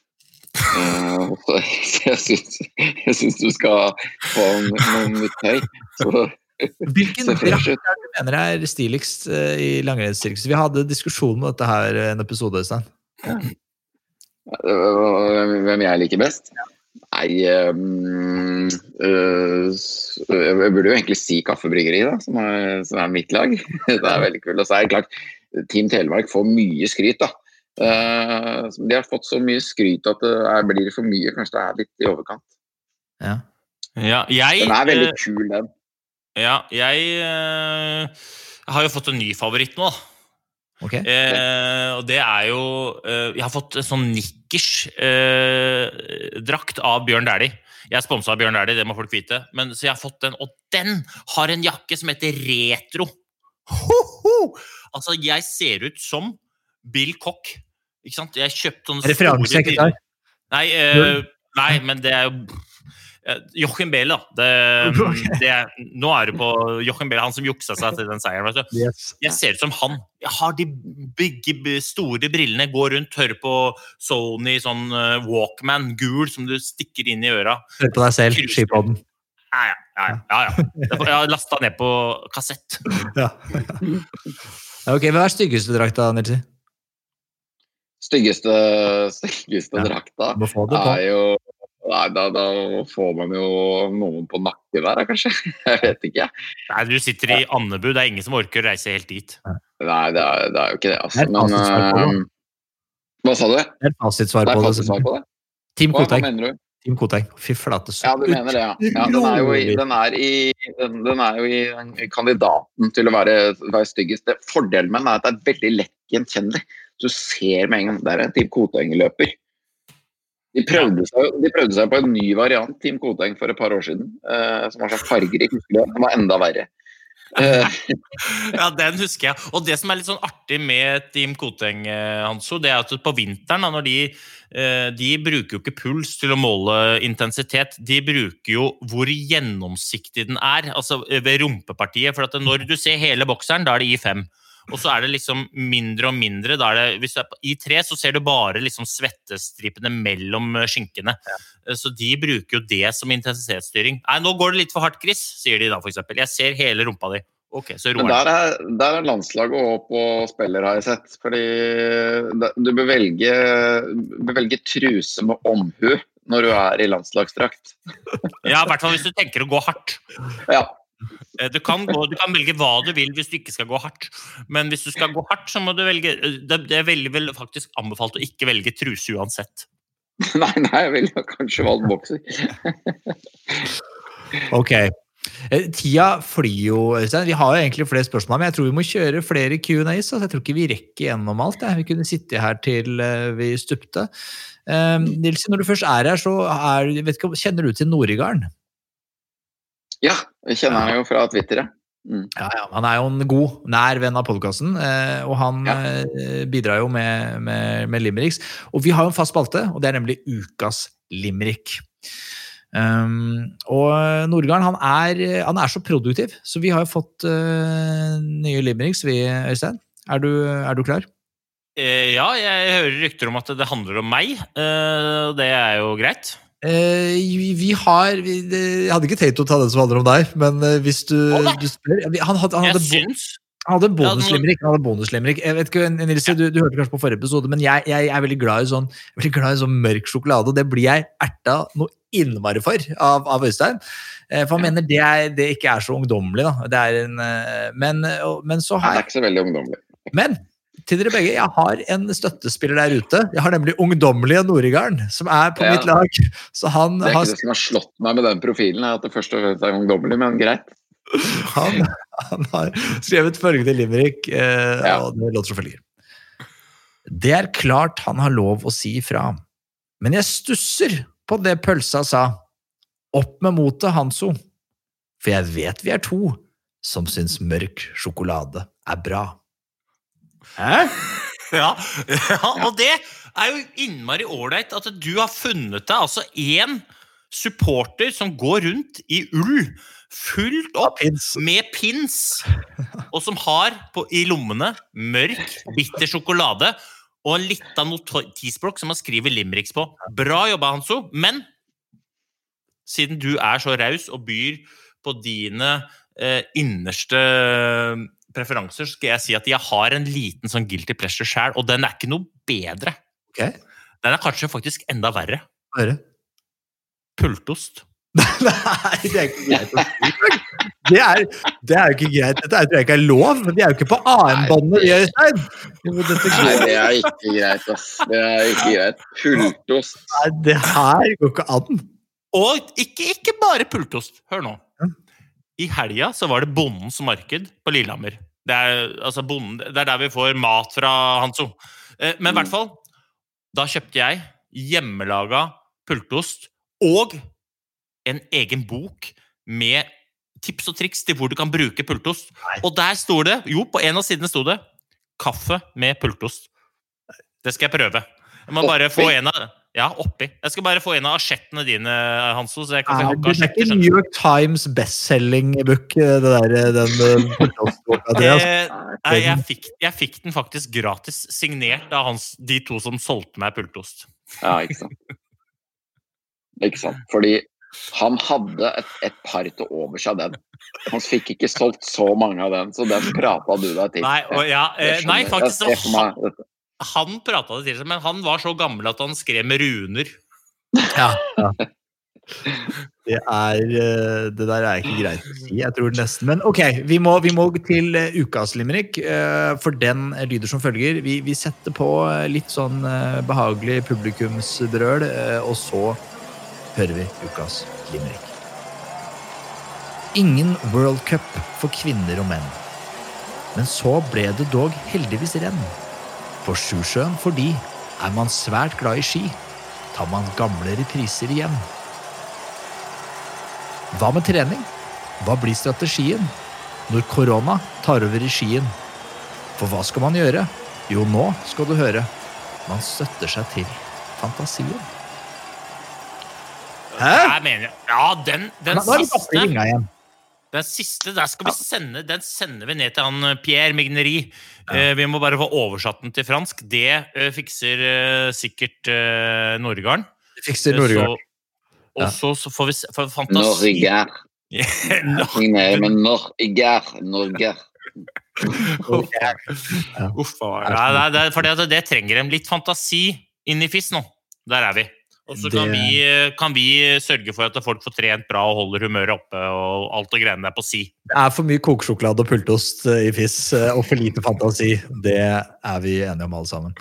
Eh, så syns, jeg syns du skal få noe nytt tøy. Så Hvilken drakt er du mener er stiligst uh, i langrennssirkuset? Vi hadde diskusjon om dette her en episode, Øystein. Hvem jeg liker best? Nei um, uh, Jeg burde jo egentlig si Kaffebryggeri, da, som er, som er mitt lag. Det er veldig kult. Og så er det klart, Team Telemark får mye skryt, da. Eh, de har fått så mye skryt at det er, blir for mye. Kanskje det er litt i overkant. Ja. Ja, jeg, Den er veldig eh, kul, den. ja, jeg eh, har jo fått en ny favoritt nå. Okay. Ok? Eh, og det er jo eh, Jeg har fått en sånn nikkers eh, drakt av Bjørn Dæhlie. Jeg er sponsa av Bjørn Dæhlie, det må folk vite. Men, så jeg har fått den, og den har en jakke som heter Retro. Ho, ho! Altså, jeg ser ut som Bill Cock. Ikke sant? Jeg kjøpte sånne Referanse, ikke briller. Nei, eh, nei, men det er jo eh, Joachim Behle, da. Det, det er, nå er du på Joachim Behle, han som juksa seg til den seieren. Jeg ser ut som han. Jeg har de bygge, store brillene, går rundt, hører på Sony sånn eh, Walkman, gul, som du stikker inn i øra. Hører på deg selv, skipodden. Ja, ja. ja, ja, ja. Jeg har lasta ned på kassett. Ja. ok, Hva er styggeste drakta, Nilsi? Styggeste, styggeste Ja. drakta er jo Nei, da, da får man jo noen på nakken der, kanskje. Jeg vet ikke. Nei, Du sitter i Andebu, det er ingen som orker å reise helt dit. Nei, det er, det er jo ikke det, altså. Men eh, Hva sa du? Det er fasitsvar på det. på det? Team Koteng. Team Koteng. Fy flate. så Ja, du mener det, ja. ja den, er i, den, er i, den, den er jo i i kandidaten til å være, være styggest. Fordelen med den er at det er veldig lett gjenkjennelig. Du ser med en gang der er Team Koteng-løper. De prøvde, seg, de prøvde seg på en ny variant, Team Koteng, for et par år siden. eh, som var så fargerik. Den var enda verre. Eh, Ja, den husker jeg. Og det som er litt sånn artig med Team Koteng, eh, Hanso, det er at på vinteren, da, de, eh, de bruker jo ikke puls til å måle intensitet, de bruker jo hvor gjennomsiktig den er, altså ved rumpepartiet. For når du ser hele bokseren, da er det I5. Og så er det liksom mindre og mindre. Da er det, hvis du er på i tre, så ser du bare liksom svettestripene mellom eh, skinkene. Ja. Så de bruker jo det som intensitetsstyring. Nei, nå går det litt for hardt, Chris, sier de da, eksempel. Jeg ser hele rumpa di. Okay, så Men der er, der er landslaget opp på spiller, har jeg sett. Fordi du bør velge, bør velge truse med omhu når du er i landslagsdrakt. Ja, i hvert fall hvis du tenker å gå hardt. Ja. Eh, Du kan, gå, du kan velge hva du vil hvis du ikke skal gå hardt. Men hvis du skal gå hardt, så må du velge eh, Det, det er veldig vel faktisk anbefalt å ikke velge truse uansett. Nei, nei, jeg ville kanskje valgt bokser. Ok. Eh, Tida flyr jo, Øystein. Vi har jo egentlig flere spørsmål, men jeg tror vi må kjøre flere Q&As. Altså. Jeg tror ikke vi rekker gjennom alt. Jeg. Vi kunne sitte her til vi stupte. Um, Nilsi, når du først er her, så er, vet ikke, kjenner du til Norigarden? Ja, jeg kjenner han jo fra Twitter, ja. Ja, ja, Han er jo en god, nær venn av podkasten, og han Ja. eh, bidrar jo med, med, med limericks. Og vi har jo en fast spalte, og det er nemlig Ukas limerick. Um, og Nordgarden han er, han er så produktiv, så vi har jo fått uh, nye limericks, vi, Øystein. Er du, er du klar? Eh, ja, jeg hører rykter om at det handler om meg. Eh, det er jo greit. Eh, vi, har vi, det, Jeg hadde ikke tenkt å ta den som handler om deg, men eh, hvis du, oh, du spør Han hadde, han Jeg hadde, han hadde Ja, bonuslimerick. Han hadde bonuslimerick. Jeg vet ikke, Nils, du, du hørte kanskje på forrige episode, men jeg, jeg er veldig glad i sånn, veldig glad i sånn mørk sjokolade, og det blir jeg erta noe innmari for av, av Øystein. Eh, For han mener det, er, det ikke er så ungdommelig. Da. Det er en, eh, men, men så har jeg det er ikke så veldig ungdommelig. Men til dere begge, jeg har en støttespiller der ute. Jeg har nemlig ungdommelige Noregarden, som er på Ja. mitt lag. Så han Det er har ikke det som har slått meg med den profilen, at det først og fremst er ungdommelig, men greit. Han, han har skrevet følgende limerick, eh, Ja. og det låter som følger. Det er klart han har lov å si ifra, men jeg stusser på det pølsa sa. Opp med motet, Hanso. For jeg vet vi er to som syns mørk sjokolade er bra. Hæ? Ja, ja, og det er jo innmari ålreit at du har funnet deg altså én supporter som går rundt i ull, fullt opp Pins. med pins, og som har på, i lommene mørk, bitter sjokolade og en lita notisblokk som han skriver limericks på. Bra jobba, Hanso, men siden du er så raus og byr på dine eh, innerste preferanser, skal jeg si at jeg har en liten sånn guilty pleasure sjæl, og den er ikke noe bedre. Okay. Den er kanskje faktisk enda verre. høre. Pultost. Nei, det er ikke greit å si. Det er, det er jo ikke greit. Dette tror jeg ikke er lov. men Vi er jo ikke på AM-båndet, Øystein. Nei, det er ikke greit, ass. Det er ikke greit. Pultost. Nei, det her går ikke an. Og ikke, ikke bare pultost. Hør nå. I helga så var det Bondens marked på Lillehammer. Det er, altså bonden, det er der vi får mat fra Hanso. Eh, Men i hvert fall, da kjøpte jeg hjemmelaga pultost og en egen bok med tips og triks til hvor du kan bruke pultost. Og der sto det, jo, på en av sidene sto det 'kaffe med pultost'. Det skal jeg prøve. Jeg må bare få en av Ja, oppi. Jeg skal bare få en av asjettene dine, Hanso. Så jeg kan ja, det er ikke New. York Times bestselling book, det der, den boka di. Eh, Nei, jeg fikk, jeg fikk den faktisk gratis, signert av hans, de to som solgte meg pultost. Ja, ikke sant. Ikke sant. Fordi han hadde et, et par til overs av den. Han fikk ikke solgt så mange av den, så den prata du deg til. Nei, og ja, eh, nei faktisk Jeg ser for han, prata det til seg, men han var så gammel at han skrev med runer. Ja, ja. Det er eh, Det der er ikke greit å si. Jeg tror nesten Men ok, vi må, vi må til eh, ukas limerick, eh, for den lyder som følger. Vi, vi setter på litt sånn eh, behagelig publikumsbrøl, og så hører vi ukas limerick. Ingen World Cup for kvinner og menn. Men så ble det dog heldigvis renn. På Sjusjøen fordi er man svært glad i ski tar man gamle repriser igjen. Hva med trening? Hva blir strategien når korona tar over i skien? For hva skal man gjøre? Jo, nå skal du høre. Man støtter seg til fantasien. Hæ? Jeg mener, ja, den, den Nå er vi oppe i siste. Den siste, der skal vi sende, den sender vi ned til han eh, Pierre Migneri. Eh, vi må bare få oversatt den til fransk. Det eh, fikser eh, sikkert eh, Det Fikser Eh, Og så- ja. så, får vi se fantasi med Norge. Norge. Uff, a meg. det trenger en litt fantasi inn i FIS nå. Der er vi. Og så kan, Det- vi, eh, kan vi sørge for at folk får trent bra og holder humøret oppe og alt og greiene der på si. Det er for mye kokesjokolade og pultost eh, i FIS, eh, og for lite fantasi. Det er vi enige om, alle sammen.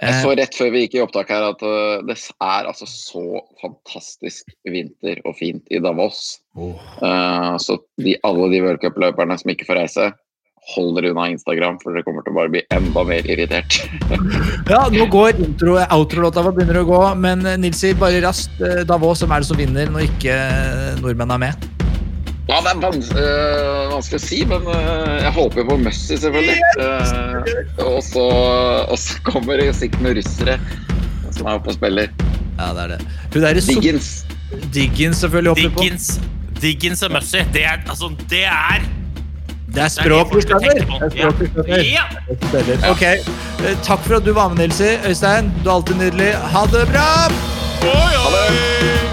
Jeg Eh, så rett før vi gikk i opptak her at det er altså så fantastisk vinter og fint i Davos. Uh, så de, alle de World Cup-løperne som ikke får reise, hold dere unna Instagram, for dere kommer til å bare bli enda mer irritert. Ja, nå går intro, outro-låta vår begynner å gå, men eh, Nilsi, bare raskt. eh, Davos, hvem er det som vinner når ikke eh, nordmenn er med? Ja, det er vans øh, vanskelig å si, men øh, jeg håper på Messi, selvfølgelig. Eh, og, så, og så kommer det sikkert noen russere som er oppe og spiller. Ja, det er det. Hun derre Diggins. Diggins selvfølgelig hopper på. Diggins, Diggins og Mussy, det er altså Det er Det er språk vi skjønner. Det er språk vi skjønner. Ja. Ok, eh, Takk for at du var med, Nilsi. Øystein, du er alltid nydelig. Ha det bra! Oi, oi.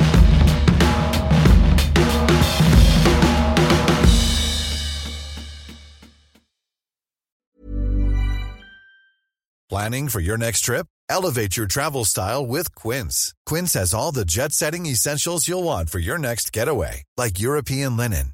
Planning for your next trip? Elevate your travel style with Quince. Quince has all the jet setting essentials you'll want for your next getaway, like European linen,